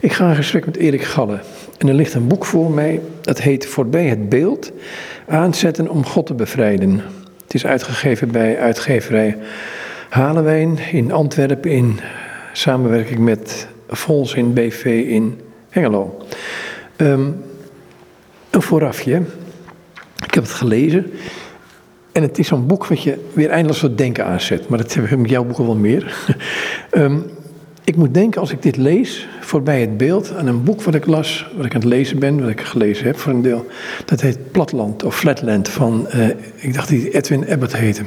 Ik ga in gesprek met Erik Galle. En er ligt een boek voor mij, dat heet Voorbij het beeld, aanzetten om God te bevrijden. Het is uitgegeven bij uitgeverij Halewijn in Antwerpen in samenwerking met Volzin BV in Hengelo. Um, een voorafje. Ik heb het gelezen. En het is zo'n boek wat je weer eindeloos wat denken aanzet. Maar dat heb ik met jouw boeken wel meer. um, ik moet denken als ik dit lees, voorbij het beeld, aan een boek wat ik las, wat ik aan het lezen ben, wat ik gelezen heb voor een deel. Dat heet Platland of Flatland van, uh, ik dacht die Edwin Abbott heette.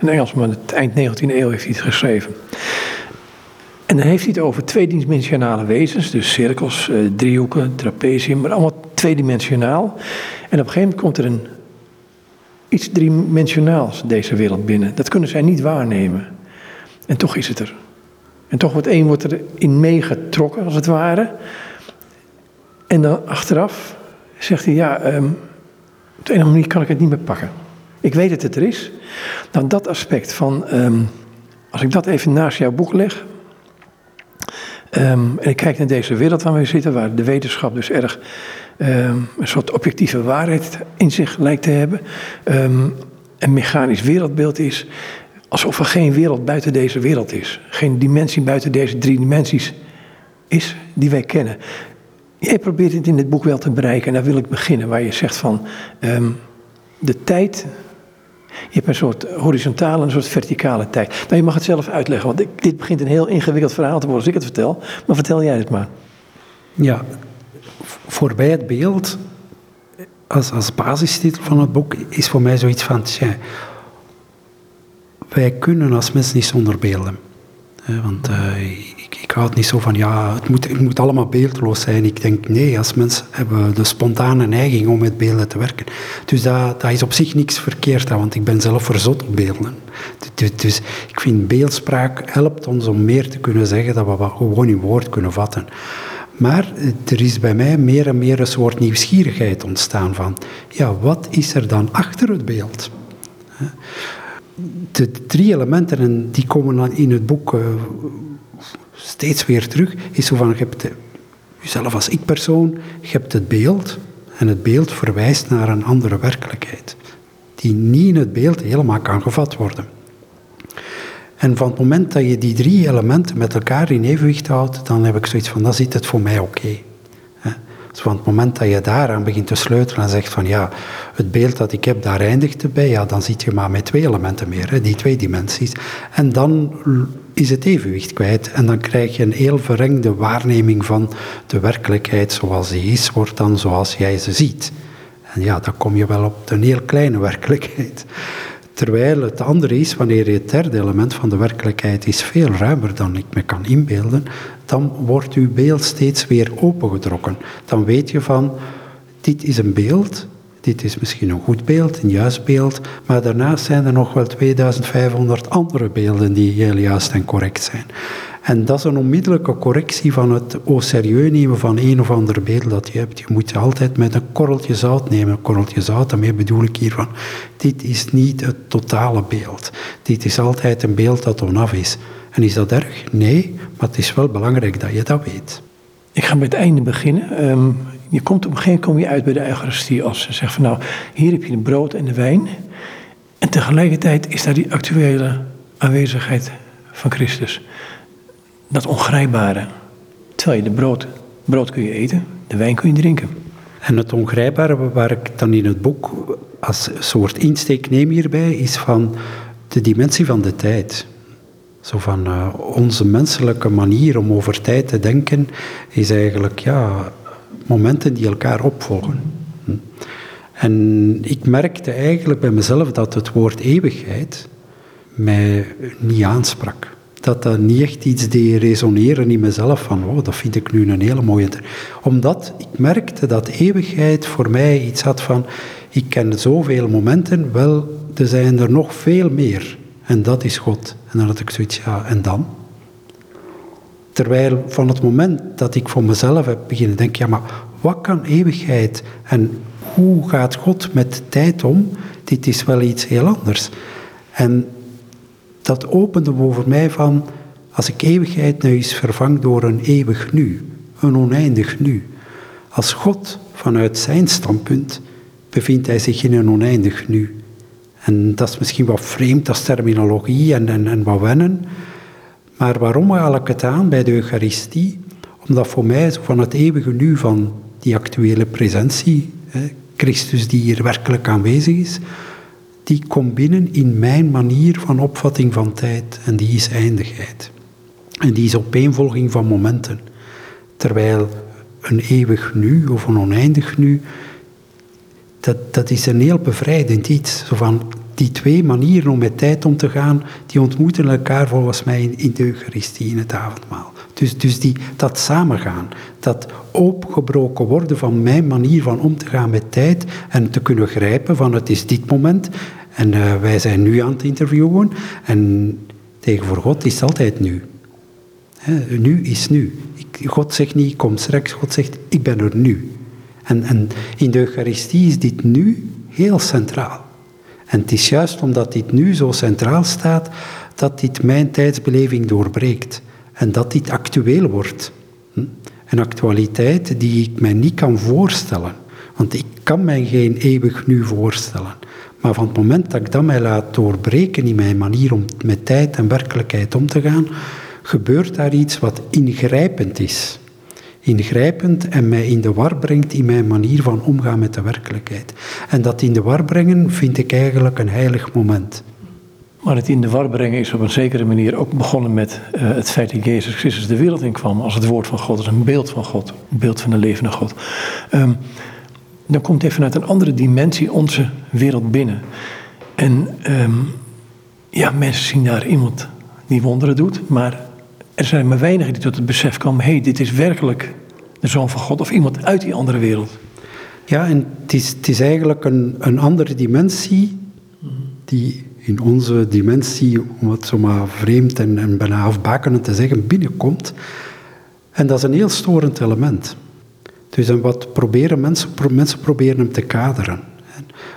Een Engelsman, het eind 19e eeuw heeft hij het geschreven. En dan heeft hij het over tweedimensionale wezens, dus cirkels, uh, driehoeken, trapezium, maar allemaal tweedimensionaal. En op een gegeven moment komt er een, iets driedimensionaals deze wereld binnen. Dat kunnen zij niet waarnemen. En toch is het er. En toch wordt één wordt erin meegetrokken, als het ware. En dan achteraf zegt hij, ja, um, op de ene manier kan ik het niet meer pakken. Ik weet dat het er is. Dan dat aspect van, um, als ik dat even naast jouw boek leg. Um, en ik kijk naar deze wereld waar we zitten, waar de wetenschap dus erg een soort objectieve waarheid in zich lijkt te hebben. een mechanisch wereldbeeld is. Alsof er geen wereld buiten deze wereld is. Geen dimensie buiten deze drie dimensies is die wij kennen. Jij probeert het in dit boek wel te bereiken en daar wil ik beginnen. Waar je zegt van um, de tijd. Je hebt een soort horizontale en een soort verticale tijd. Maar je mag het zelf uitleggen, want dit begint een heel ingewikkeld verhaal te worden als ik het vertel. Maar vertel jij het maar. Ja, voorbij het beeld, als, als basistitel van het boek, is voor mij zoiets van. Wij kunnen als mensen niet zonder beelden. Want uh, ik, ik hou het niet zo van, ja, het moet, moet allemaal beeldloos zijn. Ik denk, nee, als mensen hebben de spontane neiging om met beelden te werken. Dus dat, dat is op zich niks verkeerd aan, want ik ben zelf verzot op beelden. Dus, dus ik vind beeldspraak helpt ons om meer te kunnen zeggen dat we gewoon in woord kunnen vatten. Maar er is bij mij meer en meer een soort nieuwsgierigheid ontstaan van, ja, wat is er dan achter het beeld? De drie elementen, en die komen in het boek uh, steeds weer terug, is zo van, je hebt jezelf als ik-persoon, je hebt het beeld, en het beeld verwijst naar een andere werkelijkheid, die niet in het beeld helemaal kan gevat worden. En van het moment dat je die drie elementen met elkaar in evenwicht houdt, dan heb ik zoiets van, dan zit het voor mij oké. Van het moment dat je daaraan begint te sleutelen en zegt van ja, het beeld dat ik heb, daar eindigt het bij, ja, dan zit je maar met twee elementen meer, hè, die twee dimensies. En dan is het evenwicht kwijt en dan krijg je een heel verrengde waarneming van de werkelijkheid zoals die is, wordt dan zoals jij ze ziet. En ja, dan kom je wel op een heel kleine werkelijkheid. Terwijl het andere is, wanneer je het derde element van de werkelijkheid is veel ruimer dan ik me kan inbeelden, dan wordt uw beeld steeds weer opengetrokken. Dan weet je van, dit is een beeld, dit is misschien een goed beeld, een juist beeld, maar daarnaast zijn er nog wel 2500 andere beelden die heel juist en correct zijn. En dat is een onmiddellijke correctie van het au serieus nemen van een of ander beeld dat je hebt. Je moet altijd met een korreltje zout nemen. Een korreltje zout, daarmee bedoel ik hiervan. Dit is niet het totale beeld. Dit is altijd een beeld dat onaf is. En is dat erg? Nee, maar het is wel belangrijk dat je dat weet. Ik ga met het einde beginnen. Um, je komt op een gegeven moment kom je uit bij de Eucharistie als ze zegt van nou, hier heb je de brood en de wijn. En tegelijkertijd is daar die actuele aanwezigheid van Christus dat ongrijpbare. Terwijl je de brood, brood kun je eten, de wijn kun je drinken. En het ongrijpbare waar ik dan in het boek als soort insteek neem hierbij, is van de dimensie van de tijd. Zo van uh, onze menselijke manier om over tijd te denken, is eigenlijk ja, momenten die elkaar opvolgen. Hm. En ik merkte eigenlijk bij mezelf dat het woord eeuwigheid mij niet aansprak dat dat niet echt iets deed resoneren in mezelf van, oh, dat vind ik nu een hele mooie... Omdat ik merkte dat eeuwigheid voor mij iets had van, ik ken zoveel momenten, wel, er zijn er nog veel meer. En dat is God. En dan had ik zoiets, ja, en dan? Terwijl van het moment dat ik voor mezelf heb beginnen denken, ja, maar wat kan eeuwigheid en hoe gaat God met tijd om? Dit is wel iets heel anders. En dat opende voor mij van, als ik eeuwigheid nu eens vervang door een eeuwig nu, een oneindig nu. Als God vanuit zijn standpunt bevindt hij zich in een oneindig nu. En dat is misschien wat vreemd als terminologie en, en, en wat wennen. Maar waarom haal ik het aan bij de Eucharistie? Omdat voor mij van het eeuwige nu van die actuele presentie, Christus die hier werkelijk aanwezig is, die komt binnen in mijn manier van opvatting van tijd en die is eindigheid. En die is opeenvolging van momenten. Terwijl een eeuwig nu of een oneindig nu, dat, dat is een heel bevrijdend iets. Zo van die twee manieren om met tijd om te gaan, die ontmoeten elkaar volgens mij in, de Eucharistie, in het avondmaal. Dus, dus die, dat samengaan, dat opengebroken worden van mijn manier van om te gaan met tijd en te kunnen grijpen van het is dit moment en uh, wij zijn nu aan het interviewen en tegenover God is het altijd nu. Nu is nu. God zegt niet kom straks, God zegt ik ben er nu. En, en in de Eucharistie is dit nu heel centraal. En het is juist omdat dit nu zo centraal staat, dat dit mijn tijdsbeleving doorbreekt. En dat dit actueel wordt. Hm? Een actualiteit die ik mij niet kan voorstellen. Want ik kan mij geen eeuwig nu voorstellen. Maar van het moment dat ik dat mij laat doorbreken in mijn manier om met tijd en werkelijkheid om te gaan, gebeurt daar iets wat ingrijpend is. Ingrijpend en mij in de war brengt in mijn manier van omgaan met de werkelijkheid. En dat in de war brengen vind ik eigenlijk een heilig moment. Maar het in de war brengen is op een zekere manier ook begonnen met uh, het feit dat Jezus Christus de wereld in kwam als het woord van God, als een beeld van God, een beeld van de levende God. Um, dan komt hij vanuit een andere dimensie onze wereld binnen. En um, ja, mensen zien daar iemand die wonderen doet, maar er zijn maar weinigen die tot het besef komen: hé, hey, dit is werkelijk de zoon van God of iemand uit die andere wereld. Ja, en het is, eigenlijk een, een andere dimensie die in onze dimensie, om het zo maar vreemd en, en bijna afbakenend te zeggen, binnenkomt. En dat is een heel storend element. Dus en wat proberen mensen, mensen proberen hem te kaderen.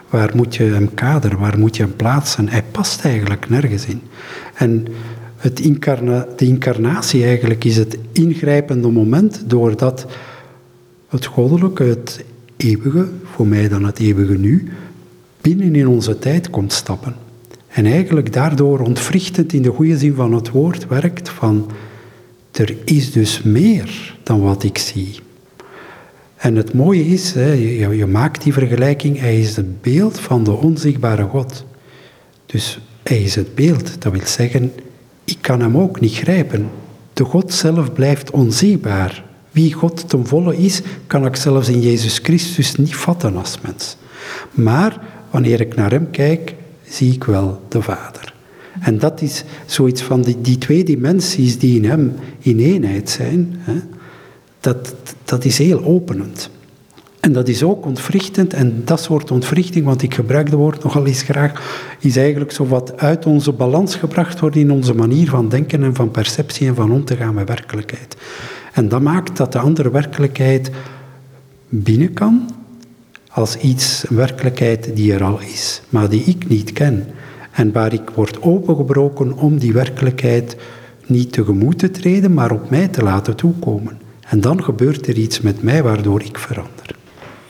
Waar moet je hem kaderen? Waar moet je hem plaatsen? Hij past eigenlijk nergens in. En het de incarnatie eigenlijk is het ingrijpende moment doordat het goddelijke, het eeuwige, voor mij dan het eeuwige nu, binnen in onze tijd komt stappen. En eigenlijk daardoor ontwrichtend in de goede zin van het woord werkt van er is dus meer dan wat ik zie. En het mooie is, je, maakt die vergelijking, hij is het beeld van de onzichtbare God. Dus hij is het beeld, dat wil zeggen, ik kan hem ook niet grijpen. De God zelf blijft onzichtbaar. Wie God ten volle is, kan ik zelfs in Jezus Christus niet vatten als mens. Maar wanneer ik naar hem kijk, zie ik wel de Vader. En dat is zoiets van die, die twee dimensies die in hem in eenheid zijn. Hè, dat, dat is heel openend. En dat is ook ontwrichtend, en dat soort ontwrichting, want ik gebruik het woord nogal eens graag, is eigenlijk zo wat uit onze balans gebracht worden in onze manier van denken en van perceptie en van om te gaan met werkelijkheid. En dat maakt dat de andere werkelijkheid binnen kan als iets, een werkelijkheid die er al is, maar die ik niet ken. En waar ik word opengebroken om die werkelijkheid niet tegemoet te treden, maar op mij te laten toekomen. En dan gebeurt er iets met mij waardoor ik verander.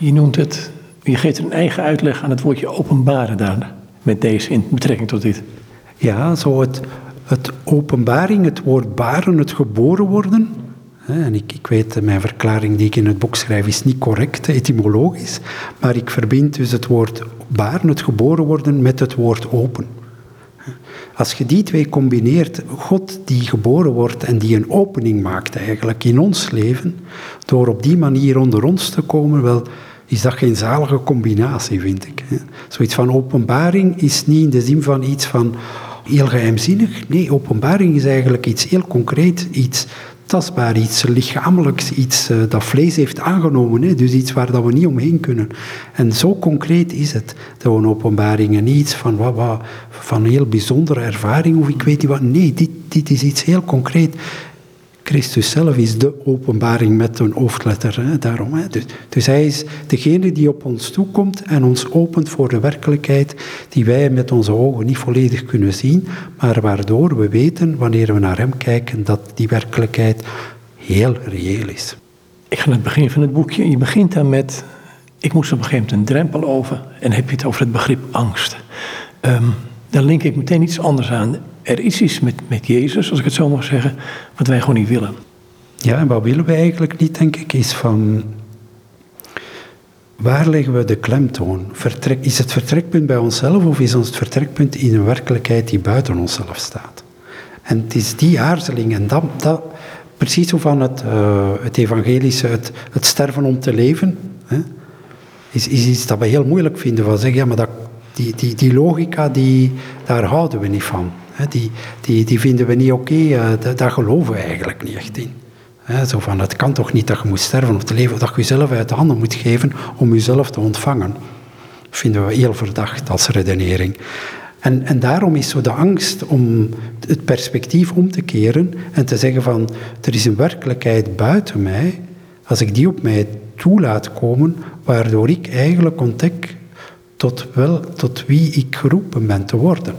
Je noemt het, je geeft een eigen uitleg aan het woordje openbaren daar, met deze in betrekking tot dit. Ja, zo het, het openbaring, het woord baren, het geboren worden. En ik, ik weet, mijn verklaring die ik in het boek schrijf is niet correct, etymologisch. Maar ik verbind dus het woord baren, het geboren worden, met het woord open. Als je die twee combineert, God die geboren wordt en die een opening maakt eigenlijk in ons leven, door op die manier onder ons te komen, wel, is dat geen zalige combinatie, vind ik. Zoiets van openbaring is niet in de zin van iets van heel geheimzinnig. Nee, openbaring is eigenlijk iets heel concreet, iets tastbaar, iets lichamelijks, iets uh, dat vlees heeft aangenomen. Dus iets waar dat we niet omheen kunnen. En zo concreet is het, de openbaring. En niet iets van, wat, wat, van een heel bijzondere ervaring of ik weet niet wat. Nee, dit, dit is iets heel concreet. Christus zelf is de openbaring met een hoofdletter. Hè, daarom, hè. Dus, dus, hij is degene die op ons toekomt en ons opent voor de werkelijkheid die wij met onze ogen niet volledig kunnen zien, maar waardoor we weten, wanneer we naar hem kijken, dat die werkelijkheid heel reëel is. Ik ga naar het begin van het boekje. Je begint dan met, ik moest op een gegeven moment een drempel over. En heb je het over het begrip angst. Um, dan link ik meteen iets anders aan. Er is iets met, met Jezus, als ik het zo mag zeggen, wat wij gewoon niet willen. Ja, en wat willen we eigenlijk niet, denk ik, is van waar leggen we de klemtoon? Vertrek, is het vertrekpunt bij onszelf of is ons het vertrekpunt in een werkelijkheid die buiten onszelf staat? En het is die aarzeling en dat, dat precies zo van het, uh, het evangelische, het, het, sterven om te leven, hè, is, is iets dat we heel moeilijk vinden. Van zeggen, ja, maar dat, die, die, die logica, die, daar houden we niet van. Die, die, die vinden we niet oké, uh, daar geloven we eigenlijk niet echt in zo van, het kan toch niet dat je moet sterven om te leven, of dat je jezelf uit de handen moet geven om jezelf te ontvangen. Dat vinden we heel verdacht als redenering. En, en daarom is zo de angst om het perspectief om te keren en te zeggen van, er is een werkelijkheid buiten mij, als ik die op mij toelaat komen, waardoor ik eigenlijk ontdek tot, wel, tot wie ik geroepen ben te worden.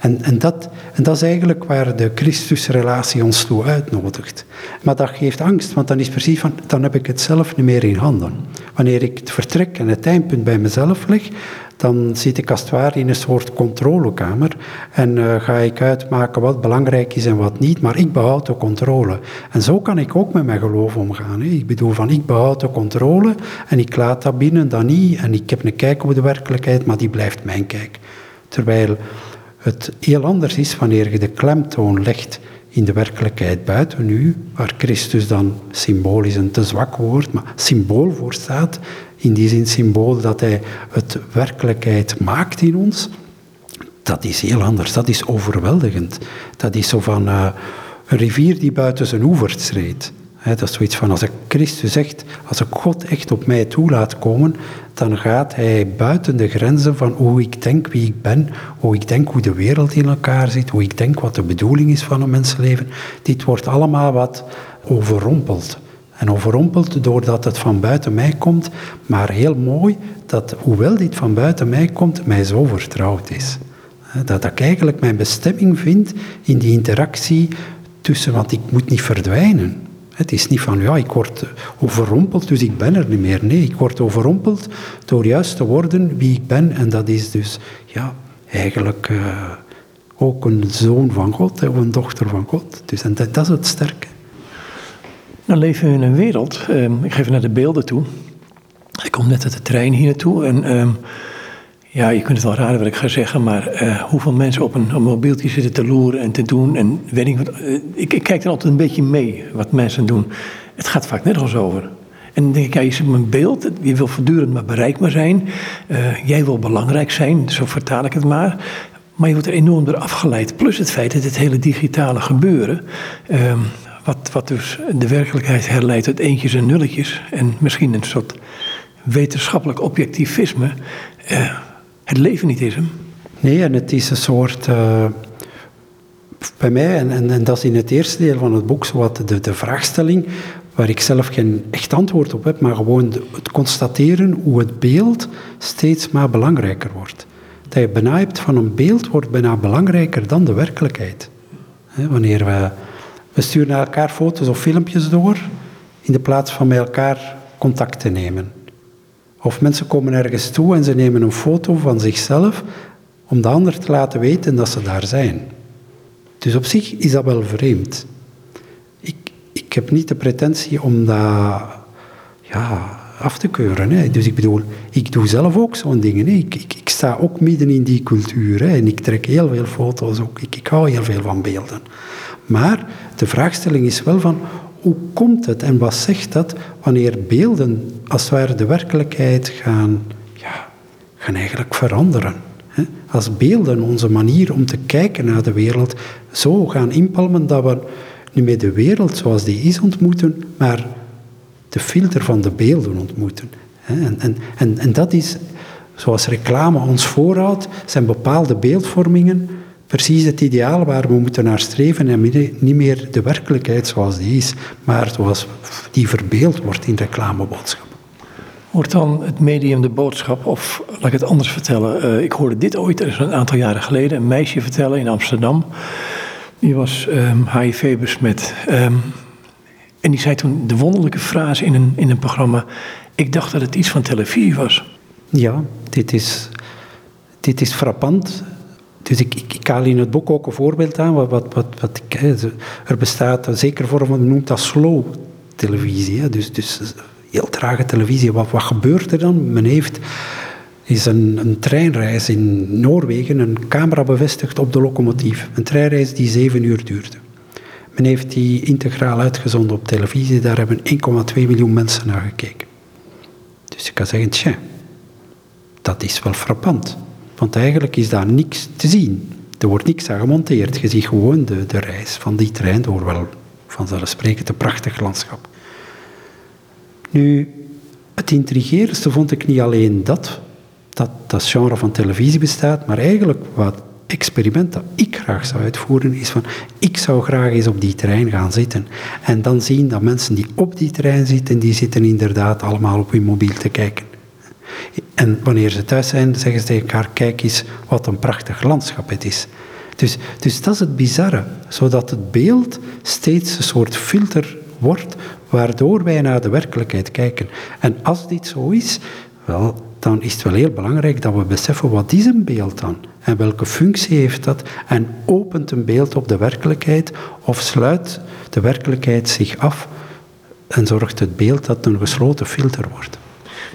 En, en, dat, en dat is eigenlijk waar de Christusrelatie ons toe uitnodigt. Maar dat geeft angst, want dan is precies van, dan heb ik het zelf niet meer in handen. Wanneer ik het vertrek en het eindpunt bij mezelf leg, dan zit ik als het ware in een soort controlekamer en uh, ga ik uitmaken wat belangrijk is en wat niet, maar ik behoud de controle. En zo kan ik ook met mijn geloof omgaan. Hè. Ik bedoel van, ik behoud de controle en ik laat dat binnen, dat niet, en ik heb een kijk op de werkelijkheid, maar die blijft mijn kijk. Terwijl het heel anders is wanneer je de klemtoon legt in de werkelijkheid buiten u, waar Christus dan symbolisch een te zwak woord, maar symbool voor staat, in die zin symbool dat hij het werkelijkheid maakt in ons, dat is heel anders, dat is overweldigend. Dat is zo van uh, een rivier die buiten zijn oevers treedt dat is zoiets van, als ik Christus zegt, als ik God echt op mij toe laat komen, dan gaat hij buiten de grenzen van hoe ik denk wie ik ben, hoe ik denk hoe de wereld in elkaar zit, hoe ik denk wat de bedoeling is van een mensenleven. Dit wordt allemaal wat overrompeld. En overrompeld doordat het van buiten mij komt, maar heel mooi dat, hoewel dit van buiten mij komt, mij zo vertrouwd is. Dat ik eigenlijk mijn bestemming vind in die interactie tussen, want ik moet niet verdwijnen. Het is niet van, ja, ik word overrompeld, dus ik ben er niet meer. Nee, ik word overrompeld door juist te worden wie ik ben. En dat is dus, ja, eigenlijk uh, ook een zoon van God, of een dochter van God. Dus en dat, is het sterke. Dan leven we in een wereld, uh, ik geef naar de beelden toe. Ik kom net uit de trein hier naartoe en... Uh, ja, je kunt het wel raden wat ik ga zeggen, maar uh, hoeveel mensen op een, mobieltje zitten te loeren en te doen. En weet ik, uh, ik, ik, kijk er altijd een beetje mee wat mensen doen. Het gaat vaak nergens over. En dan denk ik, ja, je zit op een beeld, je wil voortdurend maar bereikbaar zijn. Uh, jij wil belangrijk zijn, zo vertaal ik het maar. Maar je wordt er enorm door afgeleid. Plus het feit dat het hele digitale gebeuren, ehm, wat, wat dus de werkelijkheid herleidt tot eentjes en nulletjes. En misschien een soort wetenschappelijk objectivisme het leven niet is. Nee, en het is een soort. Uh, bij mij, en, en, en, dat is in het eerste deel van het boek, zowat de, de vraagstelling, waar ik zelf geen echt antwoord op heb, maar gewoon het constateren hoe het beeld steeds maar belangrijker wordt. Dat je hebt van een beeld wordt bijna belangrijker dan de werkelijkheid. wanneer we, we sturen naar elkaar foto's of filmpjes door, in de plaats van met elkaar contact te nemen. Of mensen komen ergens toe en ze nemen een foto van zichzelf om de ander te laten weten dat ze daar zijn. Dus op zich is dat wel vreemd. Ik, ik heb niet de pretentie om dat ja, af te keuren. Hè. Dus ik bedoel, ik doe zelf ook zo'n dingen. Ik, ik, sta ook midden in die cultuur en ik trek heel veel foto's ook. Ik, ik hou heel veel van beelden. Maar de vraagstelling is wel van hoe komt het en wat zegt dat wanneer beelden als het ware de werkelijkheid gaan, ja, gaan eigenlijk veranderen? Hè? Als beelden onze manier om te kijken naar de wereld zo gaan inpalmen dat we niet meer de wereld zoals die is ontmoeten, maar de filter van de beelden ontmoeten. En, en, en, en dat is, zoals reclame ons voorhoudt, zijn bepaalde beeldvormingen precies het ideaal waar we moeten naar streven en niet meer de werkelijkheid zoals die is, maar zoals die verbeeld wordt in reclameboodschappen. Wordt dan het medium de boodschap, of laat ik het anders vertellen. Uh, ik hoorde dit ooit, een aantal jaren geleden, een meisje vertellen in Amsterdam. Die was um, HIV besmet. Um, En die zei toen de wonderlijke frase in een, in een programma: Ik dacht dat het iets van televisie was. Ja, dit is, dit is frappant. Dus ik, ik, haal in het boek ook een voorbeeld aan. Wat, wat, wat, er bestaat een zekere vorm van, noemt dat slow televisie. Dus, dus heel trage televisie. Wat, wat gebeurt er dan? Men heeft is een, een, treinreis in Noorwegen een camera bevestigd op de locomotief. Een treinreis die zeven uur duurde. Men heeft die integraal uitgezonden op televisie. Daar hebben 1,2 miljoen mensen naar gekeken. Dus je kan zeggen, tja, dat is wel frappant. Want eigenlijk is daar niks te zien. Er wordt niks aan gemonteerd. Je ziet gewoon de, de reis van die trein door wel vanzelfsprekend een prachtig landschap. Nu, het intrigerendste vond ik niet alleen dat, dat dat genre van televisie bestaat, maar eigenlijk wat experiment dat ik graag zou uitvoeren is van ik zou graag eens op die trein gaan zitten en dan zien dat mensen die op die trein zitten, die zitten inderdaad allemaal op hun mobiel te kijken. En wanneer ze thuis zijn, zeggen ze tegen elkaar, kijk eens wat een prachtig landschap het is. Dus, dus dat is het bizarre, zodat het beeld steeds een soort filter wordt, waardoor wij naar de werkelijkheid kijken. En als dit zo is, wel, dan is het wel heel belangrijk dat we beseffen wat is een beeld dan? En welke functie heeft dat? En opent een beeld op de werkelijkheid of sluit de werkelijkheid zich af en zorgt het beeld dat een gesloten filter wordt?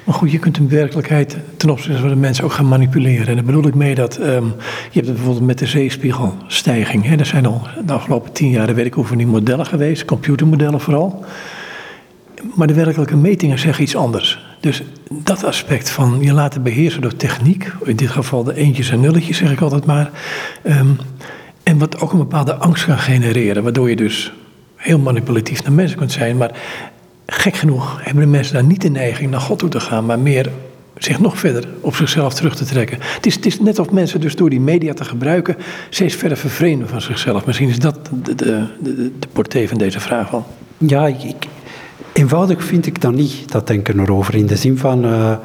Maar goed, je kunt een werkelijkheid ten opzichte van de mensen ook gaan manipuleren. En daar bedoel ik mee dat um, je hebt het bijvoorbeeld met de zeespiegelstijging. Hè. Er zijn al de afgelopen tien jaar, weet ik modellen geweest, computermodellen vooral. Maar de werkelijke metingen zeggen iets anders. Dus dat aspect van je laten beheersen door techniek, in dit geval de eentjes en nulletjes zeg ik altijd maar. Um, en wat ook een bepaalde angst kan genereren, waardoor je dus heel manipulatief naar mensen kunt zijn. Maar gek genoeg hebben de mensen daar niet de neiging naar God toe te gaan, maar meer zich nog verder op zichzelf terug te trekken. Het is, het is net of mensen dus door die media te gebruiken steeds verder vervreemden van zichzelf. Misschien is dat de, de, de, portée van deze vraag wel. Ja, ik, eenvoudig vind ik dat niet, dat denken erover. In de zin van, uh,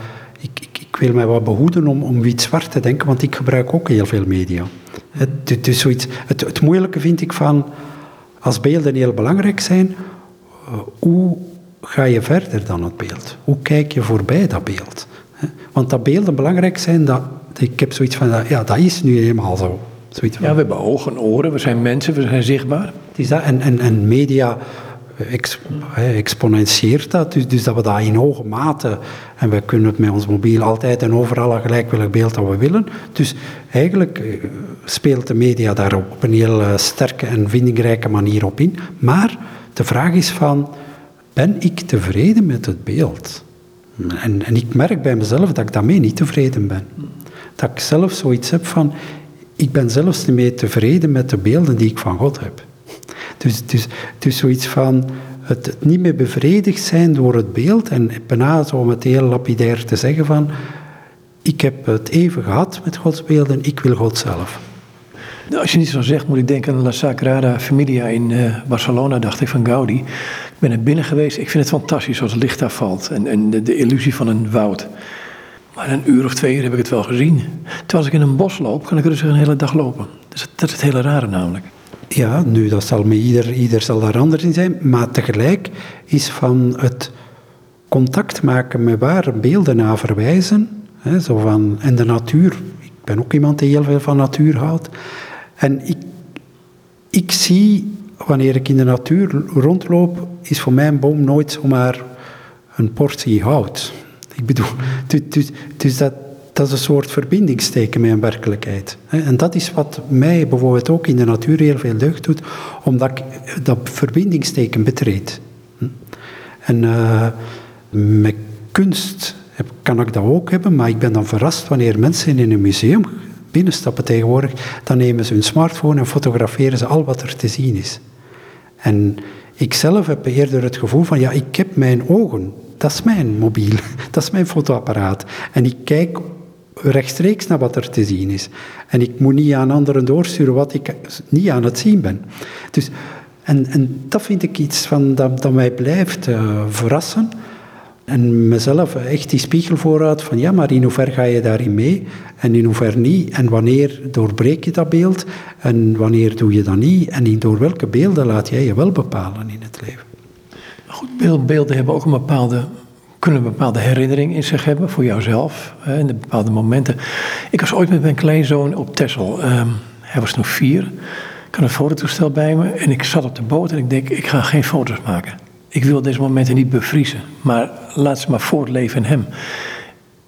ik, ik, wil mij wat behoeden om, om wit-zwart te denken, want ik gebruik ook heel veel media. Het, het, zoiets, het moeilijke vind ik van, als beelden heel belangrijk zijn, uh, hoe ga je verder dan het beeld? Hoe kijk je voorbij dat beeld? Want dat beelden belangrijk zijn, dat, ik heb zoiets van, ja, dat is nu helemaal zo. Zoiets van. Ja, we hebben ogen, oren, we zijn mensen, we zijn zichtbaar. Het is dat, en, en, en media exponentieert dat, dus, dus, dat we dat in hoge mate, en we kunnen het met ons mobiel altijd en overal een gelijkwillig beeld dat we willen. Dus eigenlijk eh, speelt de media daar op een heel eh, sterke en vindingrijke manier op in. Maar de vraag is van, ben ik tevreden met het beeld? En, en ik merk bij mezelf dat ik daarmee niet tevreden ben. Dat ik zelf zoiets heb van, ik ben zelfs niet meer tevreden met de beelden die ik van God heb. Dus, dus, dus zoiets van het, niet meer bevredigd zijn door het beeld en bijna om het heel lapidair te zeggen van ik heb het even gehad met Gods beelden, ik wil God zelf. Als je niet zo zegt, moet ik denken aan La Sagrada Familia in uh, Barcelona, dacht ik, van Gaudi. Ik ben er binnen geweest. Ik vind het fantastisch als het licht daar valt. En, en de, de, illusie van een woud. Maar een uur of twee uur heb ik het wel gezien. Terwijl ik in een bos loop, kan ik dus een hele dag lopen. Dat is, dat is het hele rare namelijk. Ja, nu, dat zal met ieder, ieder zal daar anders in zijn. Maar tegelijk is van het contact maken met waar beelden naar verwijzen. Hè, zo van, en de natuur. Ik ben ook iemand die heel veel van natuur houdt. En ik, ik zie, wanneer ik in de natuur rondloop, is voor mij een boom nooit zomaar een portie hout. Ik bedoel, dus, dat, dat is een soort verbindingsteken met een werkelijkheid. En dat is wat mij bijvoorbeeld ook in de natuur heel veel deugd doet, omdat ik dat verbindingsteken betreed. En uh, met kunst kan ik dat ook hebben, maar ik ben dan verrast wanneer mensen in een museum binnenstappen tegenwoordig, dan nemen ze hun smartphone en fotograferen ze al wat er te zien is. En ik zelf heb eerder het gevoel van, ja, ik heb mijn ogen, dat is mijn mobiel, dat is mijn fotoapparaat. En ik kijk rechtstreeks naar wat er te zien is. En ik moet niet aan anderen doorsturen wat ik niet aan het zien ben. Dus, en, en dat vind ik iets van, dat, dat mij blijft uh, verrassen. En mezelf echt die spiegel vooruit van ja, maar in hoever ga je daarin mee en in hoever niet? En wanneer doorbreek je dat beeld en wanneer doe je dat niet? En door welke beelden laat jij je wel bepalen in het leven? Goed, beelden hebben ook een bepaalde, kunnen een bepaalde herinnering in zich hebben voor jouzelf. Hè, in de bepaalde momenten. Ik was ooit met mijn kleinzoon op Texel. Ehm, hij was nog vier. Ik had een fototoestel bij me en ik zat op de boot en ik denk, ik ga geen foto's maken. Ik wil deze momenten niet bevriezen, maar laat ze maar voortleven in hem.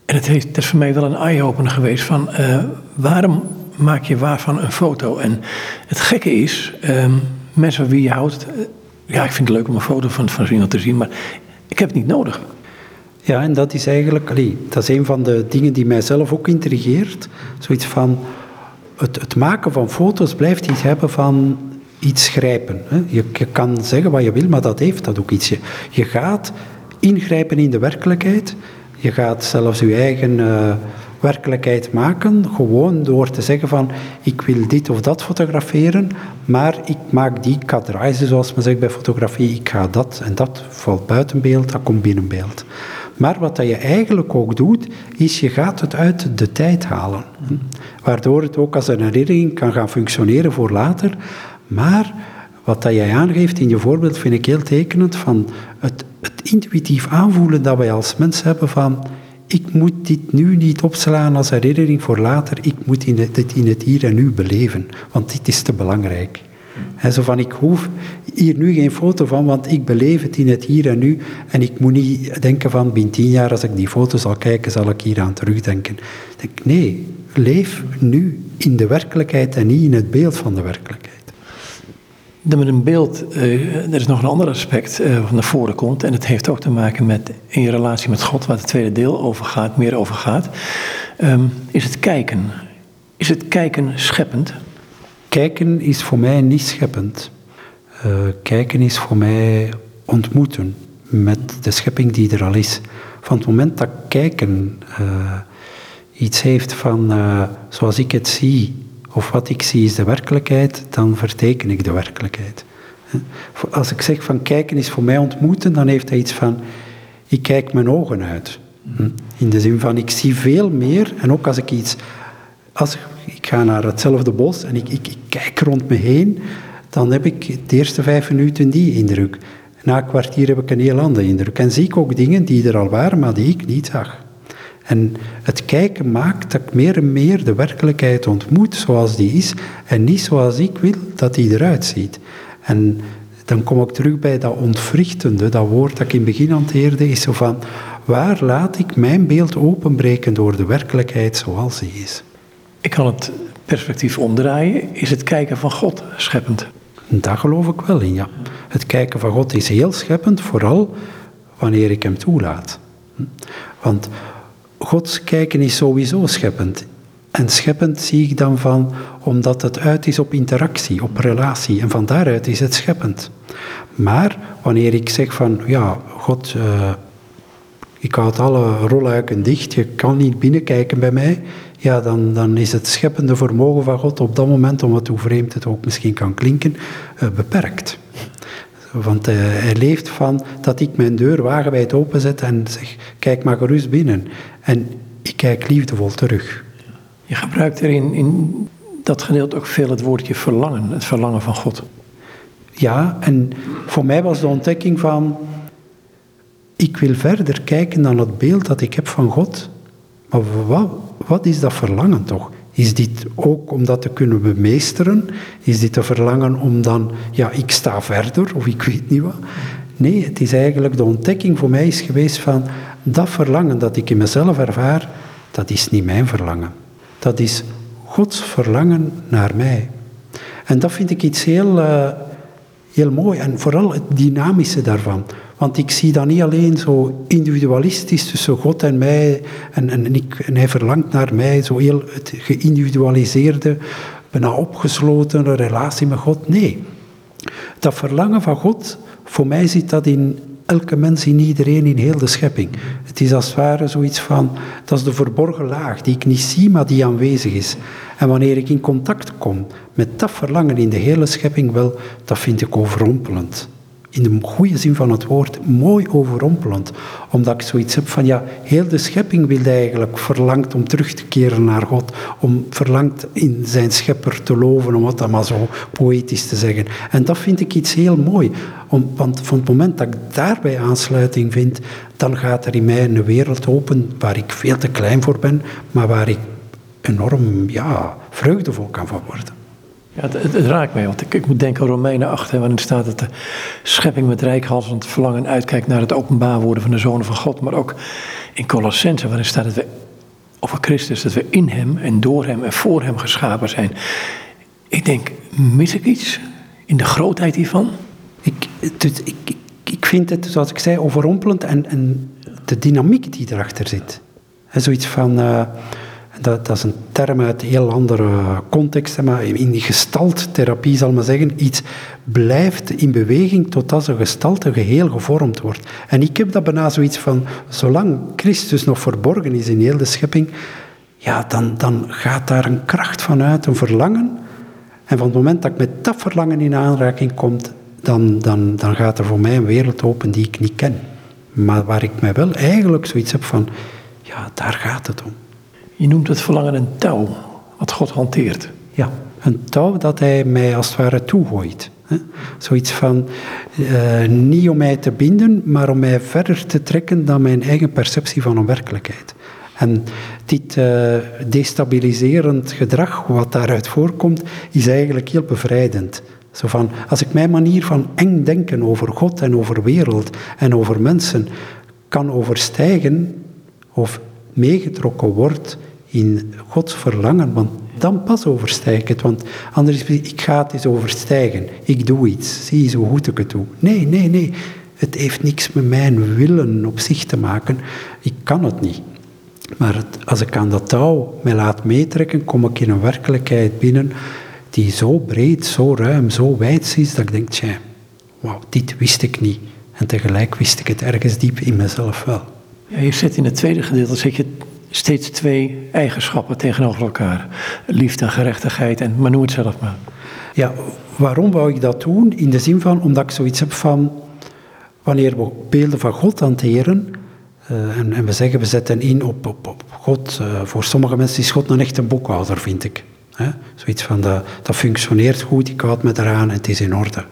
En het, heeft, het is voor mij wel een eye-opener geweest van uh, waarom maak je waarvan een foto? En het gekke is, um, mensen wie je houdt, eh, ja, ik vind het leuk om een foto van, van iemand te zien, maar ik heb het niet nodig. Ja, en dat is eigenlijk, dat is een van de dingen die mijzelf ook intrigeert. Zoiets van, het, het maken van foto's blijft iets hebben van iets grijpen. Hè. Je, je, kan zeggen wat je wil, maar dat heeft dat ook iets. Je, je gaat ingrijpen in de werkelijkheid. Je gaat zelfs je eigen uh, werkelijkheid maken, gewoon door te zeggen van ik wil dit of dat fotograferen, maar ik maak die kadraizen, zoals men zegt bij fotografie, ik ga dat en dat valt buiten beeld, dat komt binnen beeld. Maar wat dat je eigenlijk ook doet, is je gaat het uit de tijd halen. Waardoor het ook als een herinnering kan gaan functioneren voor later. Maar wat dat jij aangeeft in je voorbeeld vind ik heel tekenend van het, het intuïtief aanvoelen dat wij als mens hebben van ik moet dit nu niet opslaan als herinnering voor later, ik moet dit in het hier en nu beleven, want dit is te belangrijk. He, zo van, ik hoef hier nu geen foto van, want ik beleef het in het hier en nu. En ik moet niet denken van, binnen tien jaar als ik die foto zal kijken, zal ik hier aan terugdenken. Nee, leef nu in de werkelijkheid en niet in het beeld van de werkelijkheid. Met een beeld, uh, er is nog een ander aspect uh, wat naar voren komt. En het heeft ook te maken met in je relatie met God, waar het tweede deel over gaat, meer over gaat. Um, is het kijken. Is het kijken scheppend? Kijken is voor mij niet scheppend. Uh, kijken is voor mij ontmoeten met de schepping die er al is. Van het moment dat kijken iets heeft van zoals ik het zie, of wat ik zie is de werkelijkheid, dan verteken ik de werkelijkheid. Als ik zeg van kijken is voor mij ontmoeten, dan heeft hij iets van, ik kijk mijn ogen uit. In de zin van, ik zie veel meer, en ook als ik iets, als ik, ga naar hetzelfde bos en ik, ik, ik kijk rond me heen, dan heb ik de eerste vijf minuten die indruk. Na een kwartier heb ik een heel andere indruk. En zie ik ook dingen die er al waren, maar die ik niet zag. En het kijken maakt dat ik meer en meer de werkelijkheid ontmoet zoals die is en niet zoals ik wil dat die eruit ziet. En dan kom ik terug bij dat ontwrichtende, dat woord dat ik in het begin hanteerde, is zo van, waar laat ik mijn beeld openbreken door de werkelijkheid zoals die is? Ik kan het perspectief omdraaien. Is het kijken van God scheppend? Daar geloof ik wel in, ja. Het kijken van God is heel scheppend, vooral wanneer ik hem toelaat. Want Gods kijken is sowieso scheppend. En scheppend zie ik dan van, omdat het uit is op interactie, op relatie. En van daaruit is het scheppend. Maar wanneer ik zeg van, ja, God, uh, ik houd alle rolluiken dicht, je kan niet binnenkijken bij mij, ja, dan, dan is het scheppende vermogen van God op dat moment, om het hoe vreemd het ook misschien kan klinken, uh, beperkt. Want uh, hij leeft van dat ik mijn deur wagenwijd openzet en zeg, kijk maar gerust binnen. En ik kijk liefdevol terug. Je gebruikt erin in dat gedeelte ook veel het woordje verlangen, het verlangen van God. Ja, en voor mij was de ontdekking van, ik wil verder kijken dan het beeld dat ik heb van God. Maar wat, wat is dat verlangen toch? Is dit ook om dat te kunnen bemeesteren? Is dit te verlangen om dan, ja, ik sta verder of ik weet niet wat? Nee, het is eigenlijk de ontdekking voor mij is geweest van dat verlangen dat ik in mezelf ervaar, dat is niet mijn verlangen. Dat is Gods verlangen naar mij. En dat vind ik iets heel, uh, heel mooi en vooral het dynamische daarvan. Want ik zie dat niet alleen zo individualistisch tussen God en mij en, en, ik, hij verlangt naar mij, zo heel het geïndividualiseerde, bijna opgesloten relatie met God. Nee, dat verlangen van God, voor mij zit dat in elke mens, in iedereen, in heel de schepping. Het is als het ware zoiets van, dat is de verborgen laag die ik niet zie, maar die aanwezig is. En wanneer ik in contact kom met dat verlangen in de hele schepping, wel, dat vind ik overrompelend. In de goede zin van het woord, mooi overrompelend. Omdat ik zoiets heb van, ja, heel de schepping wil eigenlijk verlangt om terug te keren naar God. Om verlangt in zijn schepper te loven, om het dan maar zo poëtisch te zeggen. En dat vind ik iets heel mooi. Want van het moment dat ik daarbij aansluiting vind, dan gaat er in mij een wereld open waar ik veel te klein voor ben, maar waar ik enorm ja, vreugdevol kan van worden. Ja, het, raakt mij, want ik, moet denken Romeinen 8, waarin staat dat de schepping met rijkhalsend verlangen uitkijkt naar het openbaar worden van de zonen van God. Maar ook in Colossense, waarin staat dat we over Christus, dat we in hem en door hem en voor hem geschapen zijn. Ik denk, mis ik iets in de grootheid hiervan? Ik, ik, ik vind het, zoals ik zei, overrompelend en, en de dynamiek die erachter zit. En zoiets van... Uh, dat, dat, is een term uit een heel andere context, maar in die gestalttherapie zal men zeggen, iets blijft in beweging totdat een gestalte geheel gevormd wordt. En ik heb dat bijna zoiets van, zolang Christus nog verborgen is in heel de schepping, ja, dan, dan gaat daar een kracht vanuit, een verlangen. En van het moment dat ik met dat verlangen in aanraking kom, dan, dan, dan gaat er voor mij een wereld open die ik niet ken. Maar waar ik mij wel eigenlijk zoiets heb van, ja, daar gaat het om. Je noemt het verlangen een touw, wat God hanteert. Ja, een touw dat hij mij als het ware toegooit. Zoiets van, uh, niet om mij te binden, maar om mij verder te trekken dan mijn eigen perceptie van een werkelijkheid. En dit uh, destabiliserend gedrag, wat daaruit voorkomt, is eigenlijk heel bevrijdend. Zo van, als ik mijn manier van eng denken over God en over wereld en over mensen kan overstijgen of meegetrokken wordt in Gods verlangen, want dan pas overstijg ik het. Want anders is ik ga het eens overstijgen. Ik doe iets. Zie je hoe goed ik het doe. Nee, nee, nee. Het heeft niks met mijn willen op zich te maken. Ik kan het niet. Maar als ik aan dat touw mij laat meetrekken, kom ik in een werkelijkheid binnen die zo breed, zo ruim, zo wijd is, dat ik denk, tja, wauw, dit wist ik niet. En tegelijk wist ik het ergens diep in mezelf wel. Ja, je zit in het tweede gedeelte, zeg je steeds twee eigenschappen tegenover elkaar. Liefde en gerechtigheid en maar noem het zelf maar. Ja, waarom wou ik dat doen? In de zin van, omdat ik zoiets heb van, wanneer we beelden van God hanteren, uh, en, en, we zeggen we zetten in op, op, op God, uh, voor sommige mensen is God een echte boekhouder, vind ik. Zoiets van, dat, dat functioneert goed, ik houd me eraan en het is in orde.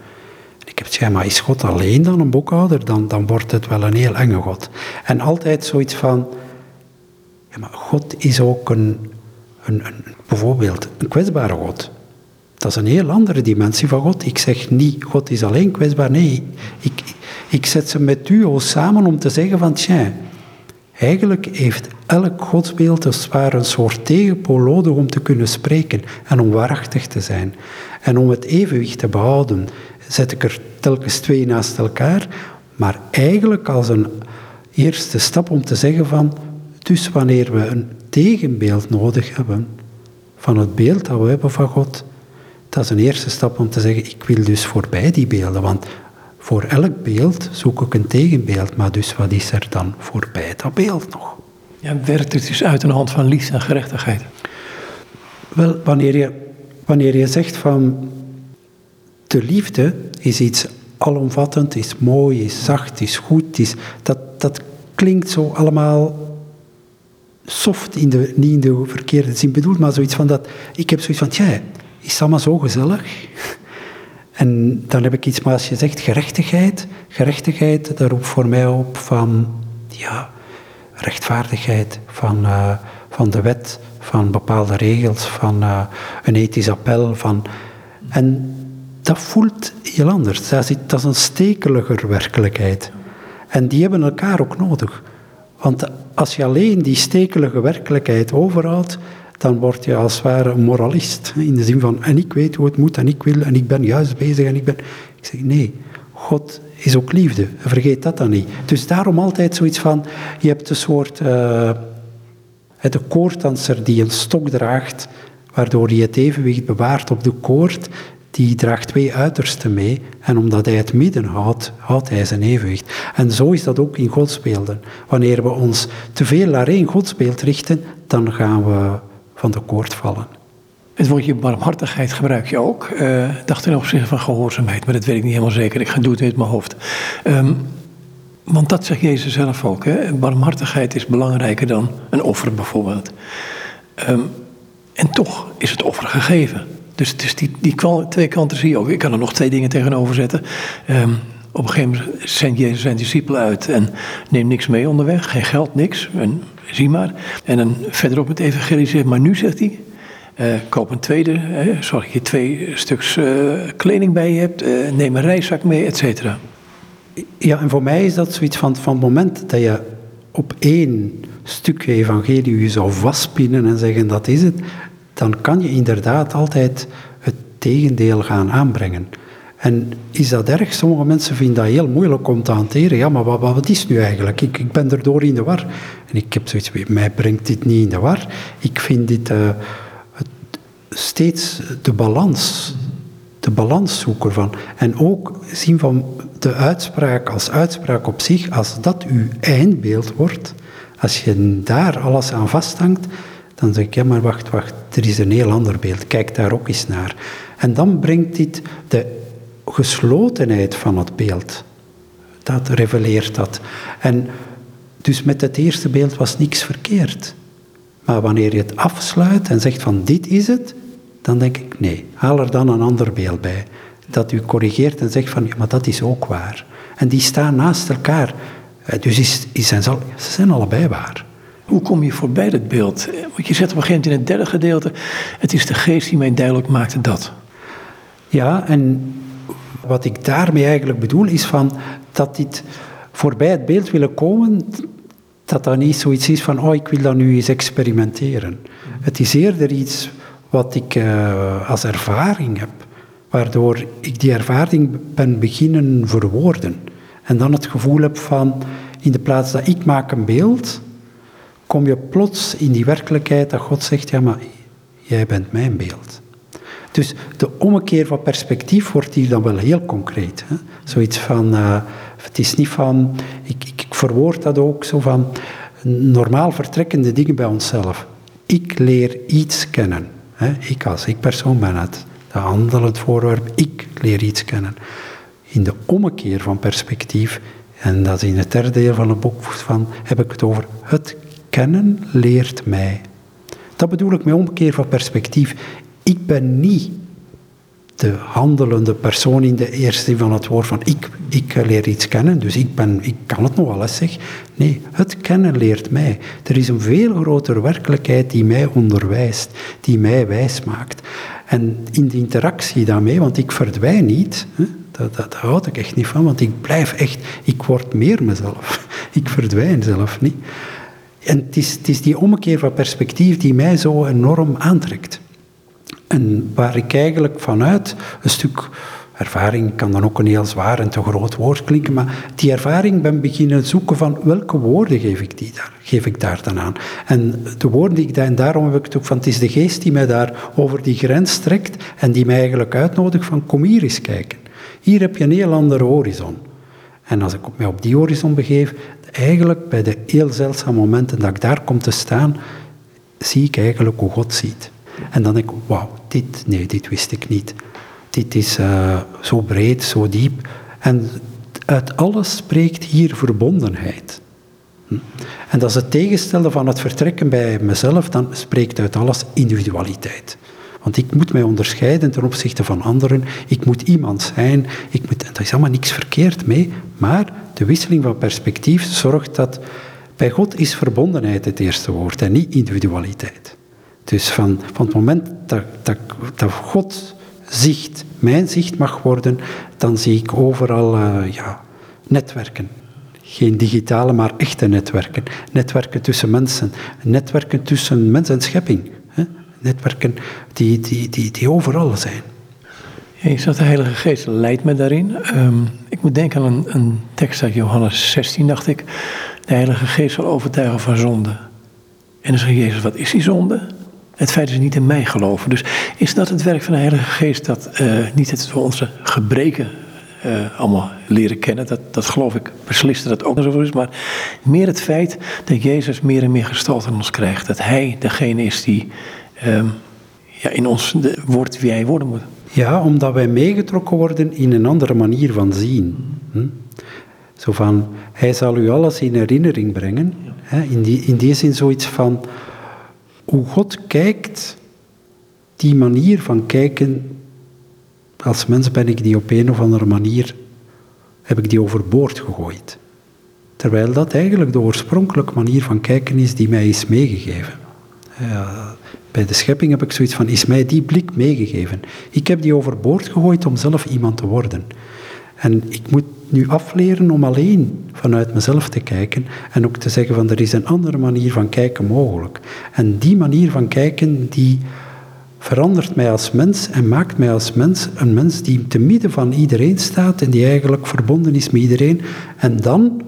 Ik heb het maar is God alleen dan een boekhouder? Dan, dan wordt het wel een heel enge God. En altijd zoiets van, ja, maar God is ook een, een, een, bijvoorbeeld een kwetsbare God. Dat is een heel andere dimensie van God. Ik zeg niet, God is alleen kwetsbaar. Nee, ik, ik zet ze met u samen om te zeggen van, tja, eigenlijk heeft elk godsbeeld als ware een soort tegenpool nodig om te kunnen spreken en om waarachtig te zijn. En om het evenwicht te behouden, zet ik er telkens twee naast elkaar, maar eigenlijk als een eerste stap om te zeggen van, dus wanneer we een tegenbeeld nodig hebben van het beeld dat we hebben van God, dat is een eerste stap om te zeggen, ik wil dus voorbij die beelden, want voor elk beeld zoek ik een tegenbeeld, maar dus wat is er dan voorbij dat beeld nog? Ja, werkt het dus uit een hand van liefde en gerechtigheid? Wel, wanneer je, wanneer je zegt van de liefde is iets alomvattend, is mooi, is zacht, is goed, is, dat, dat klinkt zo allemaal soft, in de, niet in de verkeerde zin bedoeld, maar zoiets van dat, ik heb zoiets van, tja, is allemaal zo gezellig? En dan heb ik iets maar als je zegt gerechtigheid. Gerechtigheid, dat roept voor mij op van, ja, rechtvaardigheid, van, uh, van de wet, van bepaalde regels, van uh, een ethisch appel. Van, en dat voelt heel anders. Dat is, dat is een stekeliger werkelijkheid. En die hebben elkaar ook nodig. Want als je alleen die stekelige werkelijkheid overhoudt, dan word je als het ware moralist. In de zin van, en ik weet hoe het moet, en ik wil, en ik ben juist bezig, en ik ben... Ik zeg, nee, God is ook liefde. Vergeet dat dan niet. Dus daarom altijd zoiets van, je hebt een soort... Uh, de koorddanser die een stok draagt, waardoor hij het evenwicht bewaart op de koord, die draagt twee uitersten mee. En omdat hij het midden houdt, houdt hij zijn evenwicht. En zo is dat ook in godsbeelden. Wanneer we ons te veel naar één godsbeeld richten, dan gaan we van de koord vallen. Het woordje barmhartigheid gebruik je ook. Uh, dacht ten opzichte van gehoorzaamheid, maar dat weet ik niet helemaal zeker. Ik ga doen het uit mijn hoofd. Um, want dat zegt Jezus zelf ook. Hè? Barmhartigheid is belangrijker dan een offer bijvoorbeeld. Um, en toch is het offer gegeven. Dus, dus die, die twee kanten zie je ook. Ik kan er nog twee dingen tegenover zetten. Um, op een gegeven moment zendt Jezus zijn discipelen uit en neemt niks mee onderweg. Geen geld, niks. En zie maar. En dan verderop het evangelie zegt, maar nu zegt hij... Uh, koop een tweede, zorg dat je twee stuks uh, kleding bij je hebt. Uh, neem een reiszak mee, et cetera. Ja, en voor mij is dat zoiets van, van het moment dat je op één stukje evangelie je zou vastpinnen en zeggen dat is het, dan kan je inderdaad altijd het tegendeel gaan aanbrengen. En is dat erg? Sommige mensen vinden dat heel moeilijk om te hanteren. Ja, maar wat, wat is nu eigenlijk? Ik, ik ben erdoor in de war. En ik heb zoiets, mij brengt dit niet in de war. Ik vind dit het, steeds de balans, de balans zoeken van. En ook zien van de uitspraak als uitspraak op zich, als dat uw eindbeeld wordt, als je daar alles aan vasthangt, dan zeg ik, ja maar wacht, wacht, er is een heel ander beeld, kijk daar ook eens naar. En dan brengt dit de geslotenheid van het beeld. Dat reveleert dat. En dus met het eerste beeld was niks verkeerd. Maar wanneer je het afsluit en zegt van dit is het, dan denk ik nee, haal er dan een ander beeld bij. Dat u corrigeert en zegt van ja, maar dat is ook waar. En die staan naast elkaar. Eh, dus is, is, ze zijn allebei waar. Hoe kom je voorbij dat beeld? Want je zegt op een gegeven moment in het derde gedeelte: het is de geest die mij duidelijk maakte dat. Ja, en wat ik daarmee eigenlijk bedoel is van dat dit voorbij het beeld willen komen, dat dat niet zoiets is van, oh, ik wil dat nu eens experimenteren. Het is eerder iets wat ik uh, als ervaring heb, waardoor ik die ervaring ben beginnen verwoorden. En dan het gevoel heb van, in de plaats dat ik maak een beeld, kom je plots in die werkelijkheid dat God zegt, ja, maar jij bent mijn beeld. Dus de ommekeer van perspectief wordt hier dan wel heel concreet. Hè? Zoiets van, uh, het is niet van, ik, ik, verwoord dat ook zo van, normaal vertrekkende dingen bij onszelf. Ik leer iets kennen. Hè? Ik als ik persoon ben het. De handel, het voorwerp, ik leer iets kennen. In de ommekeer van perspectief, en dat is in het derde deel van het boek van, heb ik het over het kennen leert mij. Dat bedoel ik met omkeer van perspectief. Ik ben niet de handelende persoon in de eerste van het woord van ik, ik leer iets kennen, dus ik, ben, ik kan het nog wel eens zeg. Nee, het kennen leert mij. Er is een veel grotere werkelijkheid die mij onderwijst, die mij wijs maakt. En in de interactie daarmee, want ik verdwijn niet, hè, dat, houd ik echt niet van, want ik blijf echt, ik word meer mezelf. Ik verdwijn zelf niet. En het is, die ommekeer van perspectief die mij zo enorm aantrekt. En waar ik eigenlijk vanuit een stuk ervaring kan dan ook een heel zwaar en te groot woord klinken, maar die ervaring ben beginnen zoeken van welke woorden geef ik, die daar, geef ik daar dan aan. En de woorden die ik daar, en daarom heb ik het ook van, het is de geest die mij daar over die grens trekt en die mij eigenlijk uitnodigt van kom hier eens kijken. Hier heb je een heel andere horizon. En als ik mij op die horizon begeef, eigenlijk bij de heel zeldzame momenten dat ik daar kom te staan, zie ik eigenlijk hoe God ziet. En dan denk ik, wauw, dit, nee, dit wist ik niet. Dit is uh, zo breed, zo diep. En uit alles spreekt hier verbondenheid. Hm? En dat is het tegenstelde van het vertrekken bij mezelf, dan spreekt uit alles individualiteit. Want ik moet mij onderscheiden ten opzichte van anderen. Ik moet iemand zijn. Ik moet, daar is allemaal niks verkeerd mee. Maar de wisseling van perspectief zorgt dat bij God is verbondenheid het eerste woord en niet individualiteit. Dus van, van het moment dat, dat, God zicht mijn zicht mag worden, dan zie ik overal uh, ja, netwerken. Geen digitale, maar echte netwerken. Netwerken tussen mensen. Netwerken tussen mens en schepping. Netwerken die, die, die, die overal zijn. Ja, je zegt de Heilige Geest leidt me daarin. Um, ik moet denken aan een, tekst uit Johannes 16, dacht ik. De Heilige Geest zal overtuigen van zonde. En dan zegt Jezus, wat is die zonde? Het feit is niet in mij geloven. Dus is dat het werk van de Heilige Geest dat uh, niet het onze gebreken uh, allemaal leren kennen? Dat, dat geloof ik beslist dat het ook zo is. Maar meer het feit dat Jezus meer en meer gestalte in ons krijgt. Dat Hij degene is die um, ja, in ons wordt wie hij worden moet. Ja, omdat wij meegetrokken worden in een andere manier van zien. Hm? Zo van, hij zal u alles in herinnering brengen. Hè? In, die, in die zin zoiets van, hoe God kijkt, die manier van kijken, als mens ben ik die op een of andere manier, heb ik die overboord gegooid. Terwijl dat eigenlijk de oorspronkelijke manier van kijken is die mij is meegegeven. Ja, bij de schepping heb ik zoiets van, is mij die blik meegegeven? Ik heb die overboord gegooid om zelf iemand te worden. En ik moet nu afleren om alleen vanuit mezelf te kijken en ook te zeggen van er is een andere manier van kijken mogelijk. En die manier van kijken die verandert mij als mens en maakt mij als mens een mens die te midden van iedereen staat en die eigenlijk verbonden is met iedereen. En dan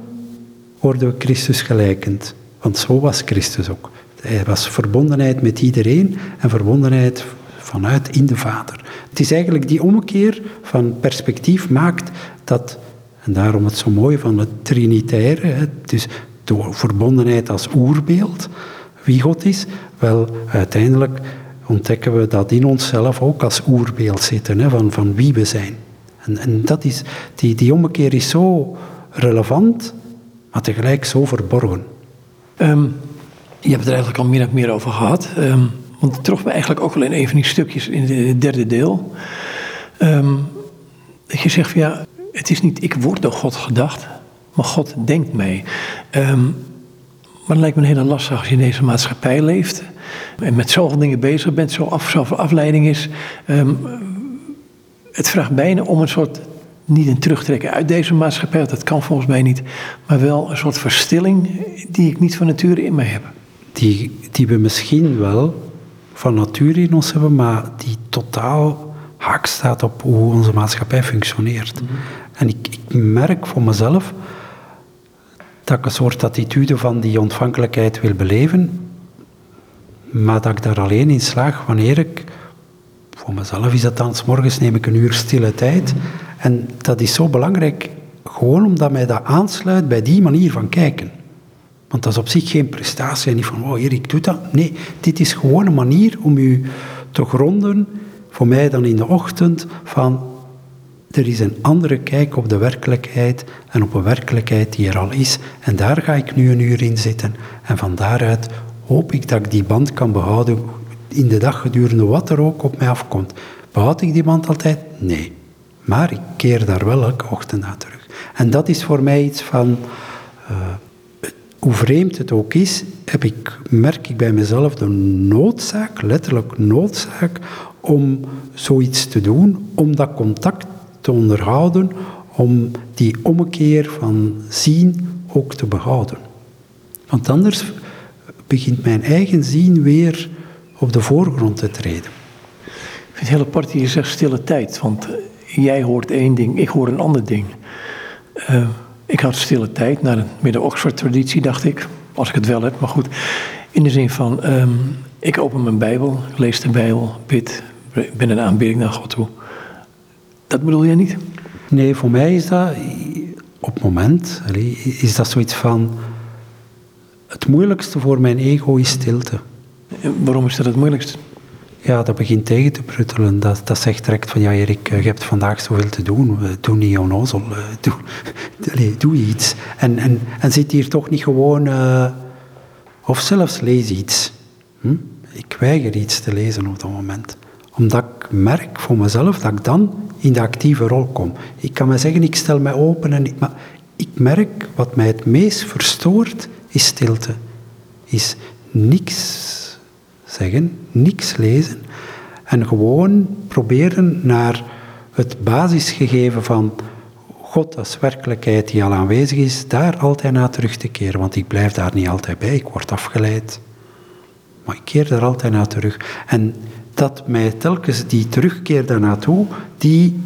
worden we Christus gelijkend. Want zo was Christus ook. Hij was verbondenheid met iedereen en verbondenheid vanuit in de Vader. Het is eigenlijk die omkeer van perspectief maakt dat, en daarom het zo mooi van het Trinitaire, dus door verbondenheid als oerbeeld, wie God is, wel uiteindelijk ontdekken we dat in onszelf ook als oerbeeld zitten, van, van wie we zijn. En, en dat is, die, die ommekeer is zo relevant, maar tegelijk zo verborgen. Um, je hebt het er eigenlijk al meer en meer over gehad. Um, want het trof me eigenlijk ook wel in een van die stukjes in het derde deel. Um, dat je zegt ja, het is niet ik word door God gedacht, maar God denkt mee. Um, maar het lijkt me een hele lastig als je in deze maatschappij leeft en met zoveel dingen bezig bent, zo af, zoveel afleiding is. Het vraagt bijna om een soort, niet een terugtrekken uit deze maatschappij, dat kan volgens mij niet, maar wel een soort verstilling die ik niet van nature in me heb. Die, die we misschien wel van nature in ons hebben, maar die totaal haak staat op hoe onze maatschappij functioneert. Mm -hmm. En ik, ik merk voor mezelf dat ik een soort attitude van die ontvankelijkheid wil beleven, maar dat ik daar alleen in slaag wanneer ik, voor mezelf is dat dan, s morgens neem ik een uur stille tijd. En dat is zo belangrijk, gewoon omdat mij dat aansluit bij die manier van kijken. Want dat is op zich geen prestatie en niet van, oh Erik, doe dat. Nee, dit is gewoon een manier om u te gronden, voor mij dan in de ochtend, van er is een andere kijk op de werkelijkheid en op een werkelijkheid die er al is. En daar ga ik nu een uur in zitten. En van daaruit hoop ik dat ik die band kan behouden in de dag gedurende wat er ook op mij afkomt. Behoud ik die band altijd? Nee. Maar ik keer daar wel elke ochtend naar terug. En dat is voor mij iets van, uh, hoe vreemd het ook is, heb ik, merk ik bij mezelf de noodzaak, letterlijk noodzaak, om zoiets te doen, om dat contact te onderhouden, om die ommekeer van zien ook te behouden. Want anders begint mijn eigen zien weer op de voorgrond te treden. Ik vind het hele apart, je zegt stille tijd, want jij hoort één ding, ik hoor een ander ding. Uh, ik had stille tijd naar de Midden-Oxford-traditie, dacht ik, als ik het wel heb, maar goed. In de zin van, um, ik open mijn Bijbel, lees de Bijbel, bid, ben een aanbidding naar God toe. Dat bedoel jij niet? Nee, voor mij is dat op het moment, is dat zoiets van, het moeilijkste voor mijn ego is stilte. En waarom is dat het moeilijkste? Ja, dat begint tegen te pruttelen. Dat, dat zegt direct van, ja Erik, je hebt vandaag zoveel te doen. Doe niet onnozel. Doe, doe iets. En, en, en zit hier toch niet gewoon... Uh, of zelfs lees iets. Hm? Ik weiger iets te lezen op dat moment. Omdat ik merk voor mezelf dat ik dan in de actieve rol kom. Ik kan me zeggen, ik stel mij open en ik, maar ik merk wat mij het meest verstoort, is stilte. Is niks zeggen, niks lezen en gewoon proberen naar het basisgegeven van God als werkelijkheid die al aanwezig is, daar altijd naar terug te keren. Want ik blijf daar niet altijd bij, ik word afgeleid. Maar ik keer daar altijd naar terug. En dat mij telkens die terugkeer daarnaartoe, die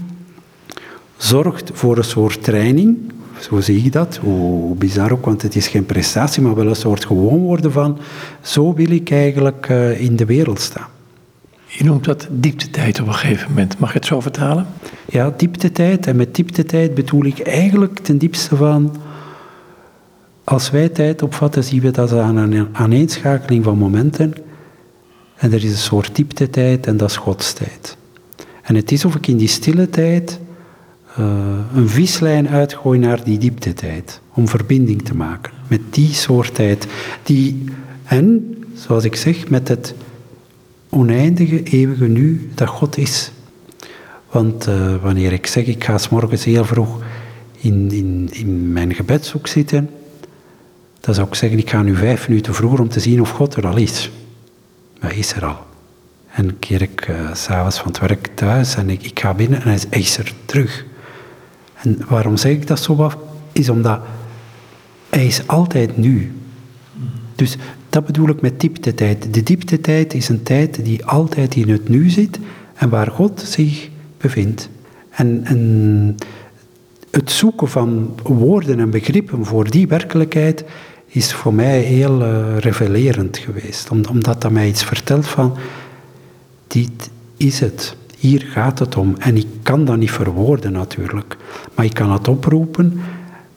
zorgt voor een soort training, zo zie ik dat, hoe bizar ook, want het is geen prestatie, maar wel een soort gewoon worden van, zo wil ik eigenlijk uh, in de wereld staan. Je noemt dat dieptetijd op een gegeven moment. Mag je het zo vertalen? Ja, dieptetijd. En met dieptetijd bedoel ik eigenlijk ten diepste van... Als wij tijd opvatten, zien we dat aan een aaneenschakeling van momenten. En er is een soort dieptetijd en dat is godstijd. En het is of ik in die stille tijd een vislijn uitgooi naar die dieptetijd. Om verbinding te maken met die soort tijd. Die, en, zoals ik zeg, met het oneindige, eeuwige nu dat God is. Want uh, wanneer ik zeg, ik ga s morgens heel vroeg in, in, in mijn gebedshoek zitten, dan zou ik zeggen, ik ga nu vijf minuten vroeger om te zien of God er al is. Maar hij is er al. En keer ik uh, s'avonds van het werk thuis en ik, ik ga binnen en is, hij is er terug. En waarom zeg ik dat zo af? Is omdat hij is altijd nu. Dus dat bedoel ik met dieptetijd. De dieptetijd is een tijd die altijd in het nu zit en waar God zich bevindt. En, het zoeken van woorden en begrippen voor die werkelijkheid is voor mij heel uh, revelerend geweest. omdat dat mij iets vertelt van, dit is het. Hier gaat het om. En ik kan dat niet verwoorden natuurlijk. Maar ik kan het oproepen.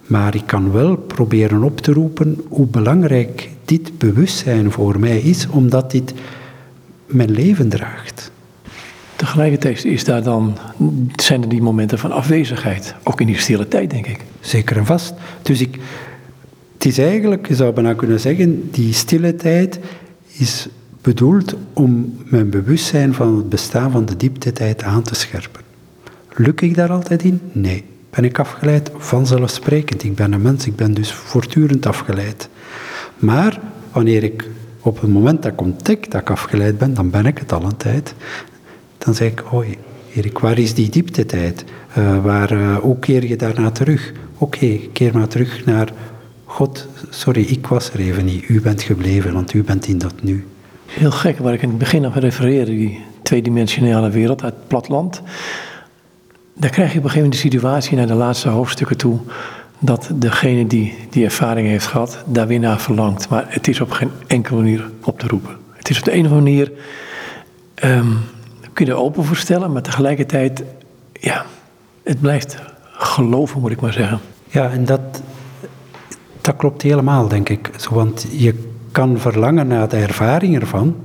Maar ik kan wel proberen op te roepen hoe belangrijk dit bewustzijn voor mij is, omdat dit mijn leven draagt. Tegelijkertijd is daar dan, zijn er die momenten van afwezigheid, ook in die stille tijd, denk ik. Zeker en vast. Dus ik, het is eigenlijk, je zou bijna kunnen zeggen, die stille tijd is bedoeld om mijn bewustzijn van het bestaan van de dieptetijd aan te scherpen. Luk ik daar altijd in? Nee. Ben ik afgeleid? Vanzelfsprekend. Ik ben een mens, ik ben dus voortdurend afgeleid. Maar wanneer ik op het moment dat ik ontdek dat ik afgeleid ben, dan ben ik het al een tijd. Dan zeg ik, oei, Erik, waar is die dieptetijd? Uh, waar, uh, hoe keer je daarna terug? Oké, keer maar terug naar God. Sorry, ik was er even niet. U bent gebleven, want u bent in dat nu. Heel gek, waar ik in het begin nog refereerde, die tweedimensionale wereld uit het platland. Daar krijg je op een gegeven moment de situatie naar de laatste hoofdstukken toe. Dat degene die die ervaring heeft gehad, daar weer naar verlangt. Maar het is op geen enkele manier op te roepen. Het is op de andere manier. Um, kun je er open voor stellen, maar tegelijkertijd. Ja, het blijft geloven, moet ik maar zeggen. Ja, en dat, dat klopt helemaal, denk ik. Want je kan verlangen naar de ervaring ervan.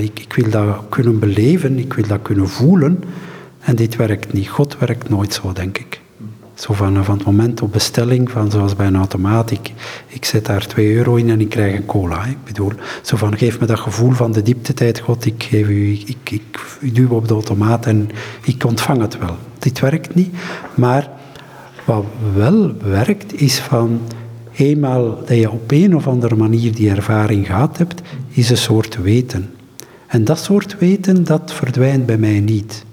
ik, ik, wil dat kunnen beleven, ik wil dat kunnen voelen. En dit werkt niet. God werkt nooit zo, denk ik. Zo van, van het moment op bestelling, van zoals bij een automaat, ik, zet daar 2 euro in en ik krijg een cola. Ik bedoel, zo van, geef me dat gevoel van de dieptetijd, God, ik, geef u, ik, ik, ik duw op de automaat en ik ontvang het wel. Dit werkt niet, maar wat wel werkt, is van, eenmaal dat je op een of andere manier die ervaring gehad hebt, is een soort weten. En dat soort weten, dat verdwijnt bij mij niet.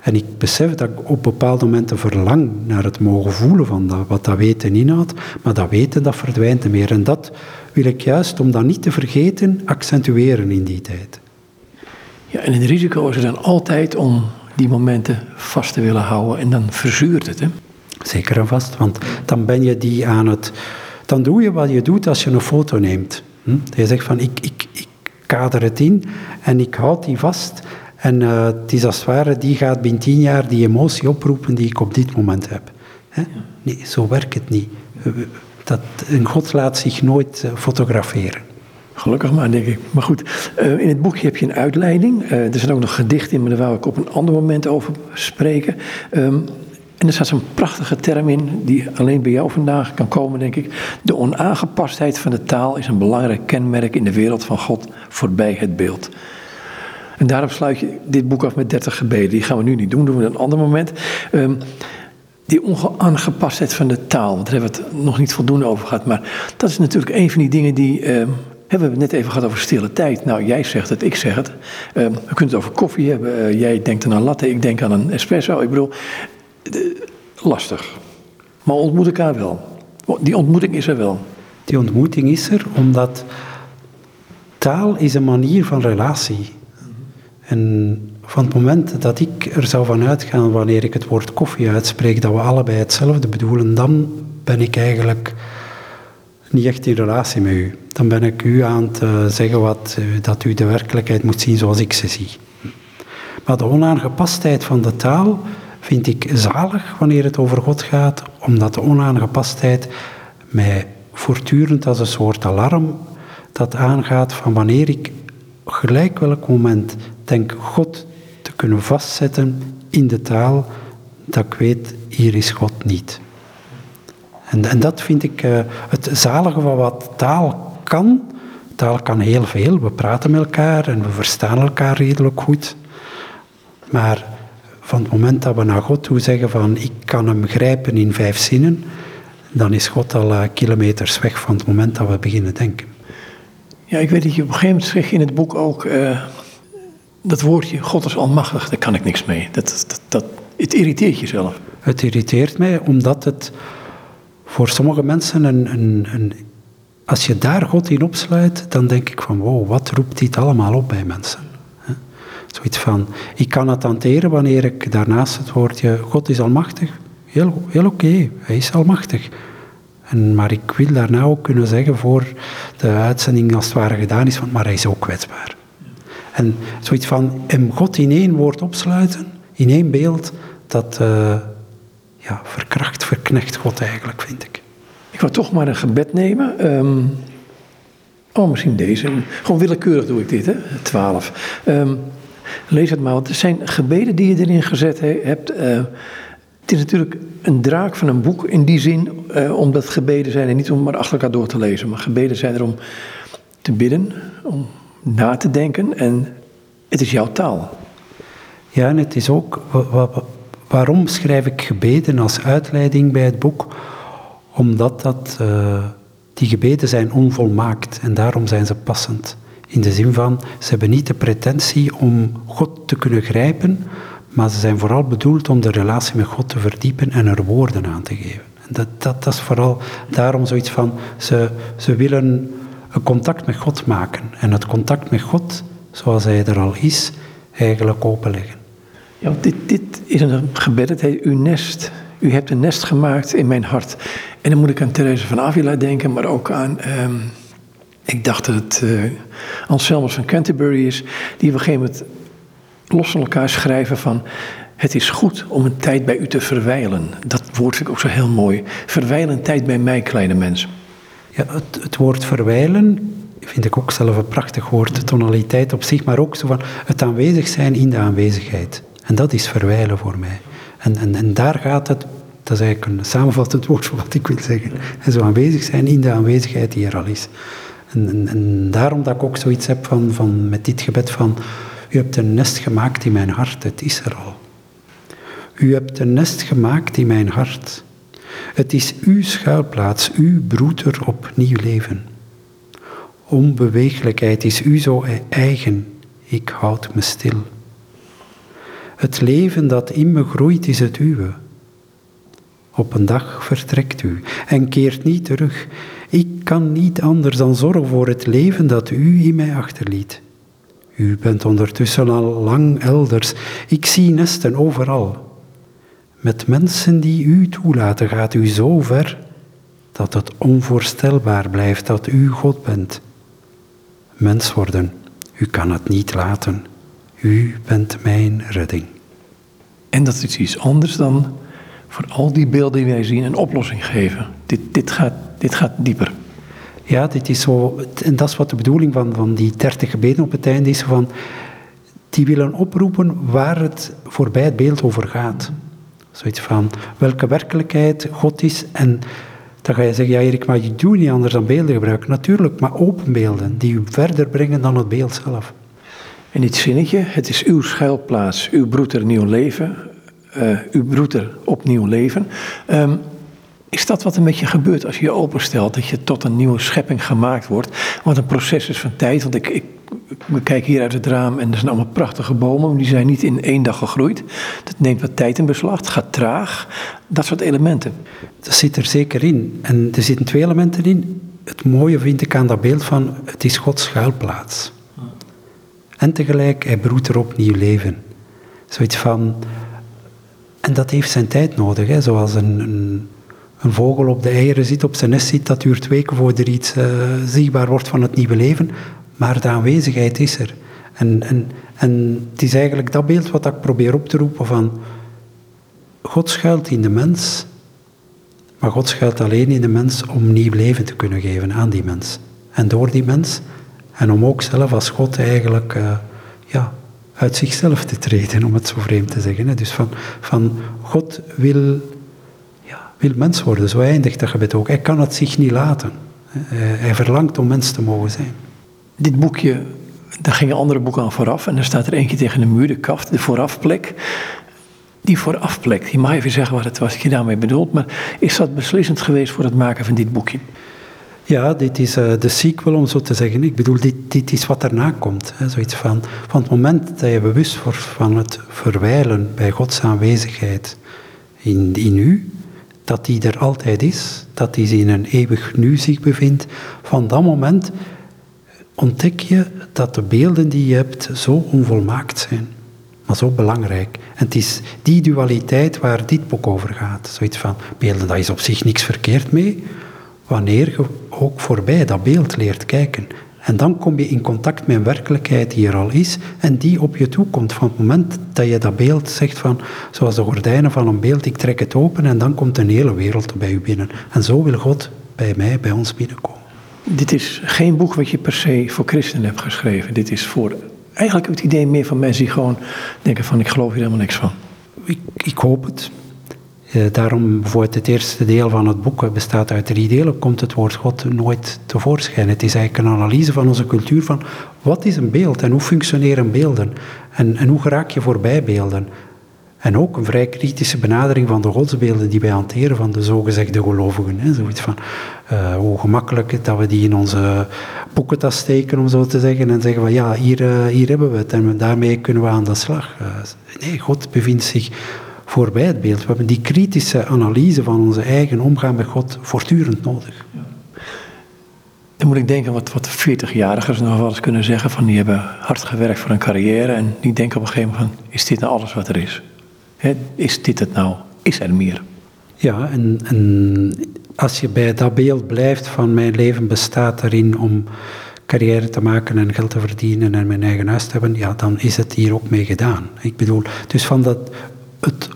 En ik besef dat ik op bepaalde momenten verlang naar het mogen voelen van dat, wat dat weten inhoudt, maar dat weten dat verdwijnt niet meer. En dat wil ik juist, om dat niet te vergeten, accentueren in die tijd. Ja, en het risico is er dan altijd om die momenten vast te willen houden en dan verzuurt het, hè? Zeker en vast, want dan ben je die aan het dan doe je wat je doet als je een foto neemt. Hm? Je zegt van ik, ik, ik kader het in en ik houd die vast. En uh, het is als het ware, die gaat binnen tien jaar die emotie oproepen die ik op dit moment heb. Hè? Nee, zo werkt het niet. Dat, een God laat zich nooit fotograferen. Gelukkig maar, denk ik. Maar goed, uh, in het boekje heb je een uitleiding. er zijn ook nog gedichten in, maar daar wou ik op een ander moment over spreken. Um, en er staat zo'n prachtige term in, die alleen bij jou vandaag kan komen, denk ik. De onaangepastheid van de taal is een belangrijk kenmerk in de wereld van God voorbij het beeld. En daarom sluit je dit boek af met 30 gebeden. Die gaan we nu niet doen, doen we een ander moment. Um, die onaangepastheid van de taal, daar hebben we het nog niet voldoende over gehad. Maar dat is natuurlijk een van die dingen die. Um, hebben we het net even gehad over stille tijd. Nou, jij zegt het, ik zeg het. Um, we kunnen het over koffie hebben. Uh, jij denkt aan een latte, ik denk aan een espresso. Ik bedoel, lastig. Maar ontmoet elkaar wel. Die ontmoeting is er wel. Die ontmoeting is er omdat taal is een manier van relatie. En van het moment dat ik er zou van uitgaan wanneer ik het woord koffie uitspreek, dat we allebei hetzelfde bedoelen, dan ben ik eigenlijk niet echt in relatie met u. Dan ben ik u aan het eh, zeggen wat, eh, dat u de werkelijkheid moet zien zoals ik ze zie. Maar de onaangepastheid van de taal vind ik zalig wanneer het over God gaat, omdat de onaangepastheid mij voortdurend als een soort alarm dat aangaat van wanneer ik gelijk welk moment denk God te kunnen vastzetten in de taal dat ik weet, hier is God niet. En, en dat vind ik uh, het zalige van wat taal kan. Taal kan heel veel. We praten met elkaar en we verstaan elkaar redelijk goed. Maar van het moment dat we naar God toe zeggen van ik kan hem grijpen in vijf zinnen, dan is God al uh, kilometers weg van het moment dat we beginnen denken. Ja, ik weet dat je op een gegeven moment zeg in het boek ook uh, dat woordje God is almachtig, daar kan ik niks mee. Dat, dat, dat, het irriteert jezelf. Het irriteert mij omdat het voor sommige mensen een, een, een, Als je daar God in opsluit, dan denk ik van wow, wat roept dit allemaal op bij mensen? Zoiets van, ik kan het hanteren wanneer ik daarnaast het woordje God is almachtig. Heel, heel oké, hij is almachtig. En, maar ik wil daarna ook kunnen zeggen voor de uitzending als het ware gedaan is, van, maar hij is ook kwetsbaar. En zoiets van hem God in één woord opsluiten, in één beeld, dat uh, ja, verkracht, verknecht God eigenlijk, vind ik. Ik wil toch maar een gebed nemen. Um, oh, misschien deze. Gewoon willekeurig doe ik dit, hè? Twaalf. Um, lees het maar, want er zijn gebeden die je erin gezet hebt. Uh, het is natuurlijk een draak van een boek in die zin, uh, omdat gebeden zijn en niet om maar achter elkaar door te lezen. Maar gebeden zijn er om te bidden, om na te denken en het is jouw taal. Ja, en het is ook, waarom schrijf ik gebeden als uitleiding bij het boek? Omdat dat, uh, die gebeden zijn onvolmaakt en daarom zijn ze passend. In de zin van, ze hebben niet de pretentie om God te kunnen grijpen, maar ze zijn vooral bedoeld om de relatie met God te verdiepen en er woorden aan te geven. En dat, dat, dat is vooral daarom zoiets van, ze, ze willen een contact met God maken. En het contact met God, zoals hij er al is, eigenlijk openleggen. Ja, dit, dit is een gebed, het heet uw nest. U hebt een nest gemaakt in mijn hart. En dan moet ik aan Therese van Avila denken, maar ook aan... Um, ik dacht dat het uh, Anselmus van Canterbury is, die op een gegeven moment los van elkaar schrijven van... Het is goed om een tijd bij u te verwijlen. Dat woord vind ik ook zo heel mooi. Verwijlen tijd bij mij, kleine mens. Ja, het, het woord verwijlen vind ik ook zelf een prachtig woord. De tonaliteit op zich, maar ook zo van het aanwezig zijn in de aanwezigheid. En dat is verwijlen voor mij. En, en, daar gaat het, dat is eigenlijk een samenvattend woord voor wat ik wil zeggen. En zo aanwezig zijn in de aanwezigheid die er al is. En, daarom dat ik ook zoiets heb van, van met dit gebed van, u hebt een nest gemaakt in mijn hart, het is er al. U hebt een nest gemaakt in mijn hart. Het is uw schuilplaats, uw broeder op nieuw leven. Onbeweeglijkheid is u zo eigen, ik houd me stil. Het leven dat in me groeit is het uwe. Op een dag vertrekt u en keert niet terug. Kan niet anders dan zorgen voor het leven dat u in mij achterliet. U bent ondertussen al lang elders. Ik zie nesten overal. Met mensen die u toelaten gaat u zo ver dat het onvoorstelbaar blijft dat u God bent. Mens worden, u kan het niet laten. U bent mijn redding. En dat is iets anders dan voor al die beelden die wij zien een oplossing geven. Dit, dit, gaat, dit gaat dieper. Ja, dit is zo, en dat is wat de bedoeling van, van die dertig gebeden op het einde is. Van, die willen oproepen waar het voorbij het beeld over gaat. Zoiets van welke werkelijkheid God is. En dan ga je zeggen, ja Erik, maar je doet niet anders dan beelden gebruiken. Natuurlijk, maar open beelden die u verder brengen dan het beeld zelf. En dit zinnetje, het is uw schuilplaats, uw broeder nieuw leven, uh, uw broeder opnieuw leven. Um, is dat wat er met je gebeurt als je je openstelt, dat je tot een nieuwe schepping gemaakt wordt? Wat een proces is van tijd, want ik, ik, we kijken hier uit het raam en er zijn allemaal prachtige bomen, die zijn niet in één dag gegroeid. Dat neemt wat tijd in beslag, het gaat traag, dat soort elementen. Dat zit er zeker in. En er zitten twee elementen in. Het mooie vind ik aan dat beeld van, het is Gods schuilplaats. En tegelijk, hij broedt er opnieuw leven. Zoiets van... En dat heeft zijn tijd nodig, hè? zoals een, een, een, vogel op de eieren zit, op zijn nest zit. Dat duurt weken voordat er iets uh, zichtbaar wordt van het nieuwe leven. Maar de aanwezigheid is er. En, en, en het is eigenlijk dat beeld wat ik probeer op te roepen van... God schuilt in de mens, maar God schuilt alleen in de mens om nieuw leven te kunnen geven aan die mens. En door die mens En om ook zelf als God eigenlijk uh, ja, uit zichzelf te treden, om het zo vreemd te zeggen. Dus van, van God wil, wil mens worden, zo eindigt dat gebed ook. Hij kan het zich niet laten. Hij verlangt om mens te mogen zijn. Dit boekje, daar gingen andere boeken aan vooraf. En er staat er eentje tegen de muur, de kaft, de voorafplek. Die voorafplek, je mag even zeggen wat het was, wat je daarmee bedoelt. Maar is dat beslissend geweest voor het maken van dit boekje? Ja, dit is uh, de sequel om zo te zeggen. Ik bedoel, dit, dit is wat erna komt. Hè. Zoiets van, van het moment dat je bewust wordt van het verwijlen bij Gods aanwezigheid in, in u, dat die er altijd is, dat die in een eeuwig nu zich bevindt, van dat moment ontdek je dat de beelden die je hebt zo onvolmaakt zijn, maar zo belangrijk. En het is die dualiteit waar dit boek over gaat. Zoiets van, beelden, daar is op zich niks verkeerd mee, wanneer je ook voorbij dat beeld leert kijken. En dan kom je in contact met een werkelijkheid die er al is en die op je toe komt. Van het moment dat je dat beeld zegt van, zoals de gordijnen van een beeld, ik trek het open en dan komt een hele wereld bij u binnen. En zo wil God bij mij, bij ons binnenkomen. Dit is geen boek wat je per se voor christenen hebt geschreven. Dit is voor eigenlijk het idee meer van mensen die gewoon denken van ik geloof hier helemaal niks van. Ik, ik hoop het. Eh, daarom bijvoorbeeld het eerste deel van het boek bestaat uit drie delen, komt het woord God nooit tevoorschijn. Het is eigenlijk een analyse van onze cultuur van wat is een beeld en hoe functioneren beelden en, en hoe geraak je voorbij beelden. En ook een vrij kritische benadering van de godsbeelden die wij hanteren van de zogezegde gelovigen. Hè. Zoiets van uh, hoe gemakkelijk dat we die in onze boekentas steken, om zo te zeggen, en zeggen van ja, hier, hier hebben we het en daarmee kunnen we aan de slag. Nee, God bevindt zich voorbij het beeld. We hebben die kritische analyse van onze eigen omgaan met God voortdurend nodig. Dan moet ik denken wat, wat 40-jarigers nog wel eens kunnen zeggen: van die hebben hard gewerkt voor een carrière en die denken op een gegeven moment: van, is dit nou alles wat er is? is dit het nou? Is er meer? Ja, en, en als je bij dat beeld blijft van mijn leven bestaat erin om carrière te maken en geld te verdienen en mijn eigen huis te hebben, ja, dan is het hier ook mee gedaan. Ik bedoel, dus van dat het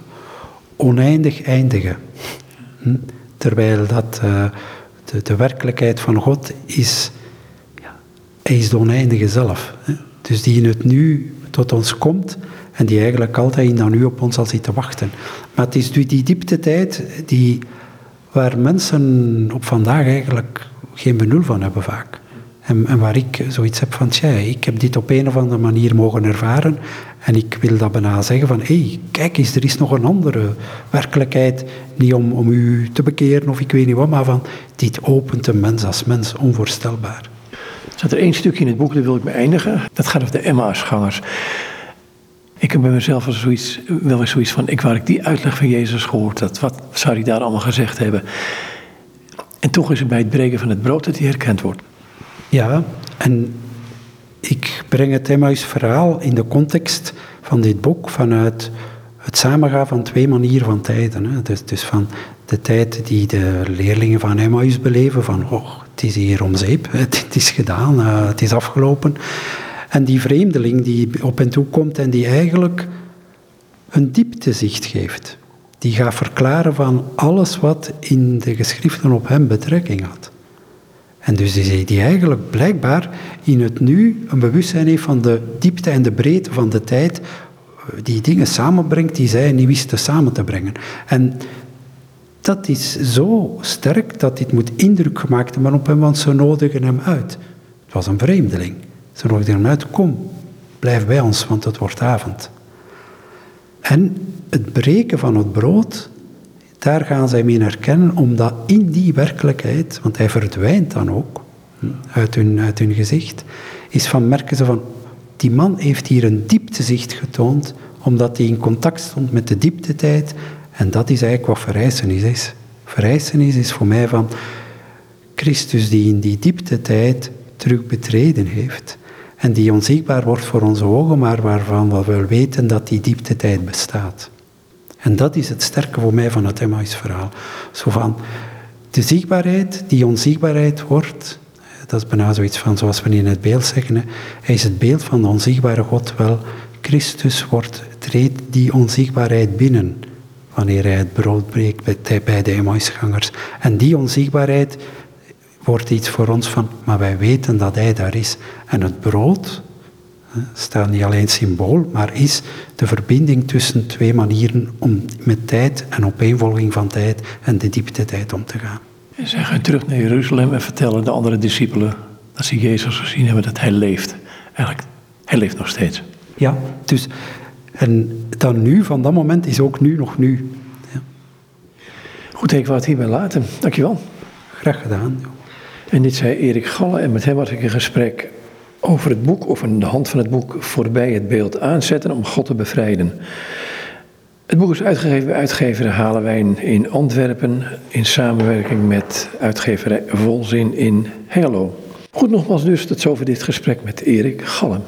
oneindig eindigen. Hm? Terwijl dat uh, de, de, werkelijkheid van God is, hij is de oneindige zelf. Dus die in het nu tot ons komt en die eigenlijk altijd in dat nu op ons zal zitten wachten. Maar het is die, die diepte tijd die, waar mensen op vandaag eigenlijk geen benul van hebben vaak. En, en, waar ik zoiets heb van, tja, ik heb dit op een of andere manier mogen ervaren en ik wil dat bijna zeggen van, hé, hey, kijk eens, er is nog een andere werkelijkheid. Niet om, om u te bekeren of ik weet niet wat, maar van, dit opent een mens als mens onvoorstelbaar. Er staat er één stukje in het boek, dat wil ik beëindigen. Dat gaat over de Emmausgangers. Ik heb bij mezelf wel, zoiets, wel eens zoiets van, ik waar ik die uitleg van Jezus gehoord had, wat zou hij daar allemaal gezegd hebben? En toch is het bij het breken van het brood dat hij herkend wordt. Ja, en ik breng het Emmaus verhaal in de context van dit boek vanuit het samengaan van twee manieren van tijden. Hè. Dus, dus van de tijd die de leerlingen van Emmaus beleven, van oh, het is hier om zeep, het, is gedaan, uh, het is afgelopen. En die vreemdeling die op hen toe komt en die eigenlijk een dieptezicht geeft. Die gaat verklaren van alles wat in de geschriften op hem betrekking had. En dus die, die eigenlijk blijkbaar in het nu een bewustzijn heeft van de diepte en de breedte van de tijd, die dingen samenbrengt die zij niet wisten samen te brengen. En dat is zo sterk dat dit moet indruk gemaakt hebben op hem, want ze nodigen hem uit. Het was een vreemdeling. Ze nodigen hem uit, kom, blijf bij ons, want het wordt avond. En het breken van het brood daar gaan zij mee herkennen, omdat in die werkelijkheid, want hij verdwijnt dan ook hm, uit hun, hun gezicht, is van merken ze van, die man heeft hier een dieptezicht getoond, omdat hij in contact stond met de dieptetijd. En dat is eigenlijk wat verrijzenis is. Verrijzenis is voor mij van Christus die in die dieptetijd terug betreden heeft. En die onzichtbaar wordt voor onze ogen, maar waarvan we wel weten dat die dieptetijd bestaat. En dat is het sterke voor mij van het Emmaus-verhaal. Zo van de zichtbaarheid, die onzichtbaarheid wordt, dat is bijna zoiets van zoals we in het beeld zeggen, hij is het beeld van de onzichtbare God, wel, Christus wordt, treedt die onzichtbaarheid binnen wanneer hij het brood breekt bij de Emmausgangers. En die onzichtbaarheid wordt iets voor ons van, maar wij weten dat Hij daar is. En het brood staat niet alleen symbool, maar is de verbinding tussen twee manieren om met tijd en opeenvolging van tijd en de diepte tijd om te gaan. En zij gaan terug naar Jeruzalem en vertellen de andere discipelen dat ze Jezus gezien hebben, dat hij leeft. Eigenlijk, hij leeft nog steeds. Ja, dus en dan nu, van dat moment, is ook nu nog nu. Ja, Goed, ik wou het hierbij laten. Dankjewel. graag gedaan. En dit zei Erik Galle en met hem was ik in gesprek over het boek, of aan de hand van het boek, voorbij het beeld aanzetten om God te bevrijden. Het boek is uitgegeven bij uitgeverij Halenwijn in Antwerpen in samenwerking met uitgeverij Volzin in Hengelo. Goed, nogmaals dus tot zover dit gesprek met Erik Galle.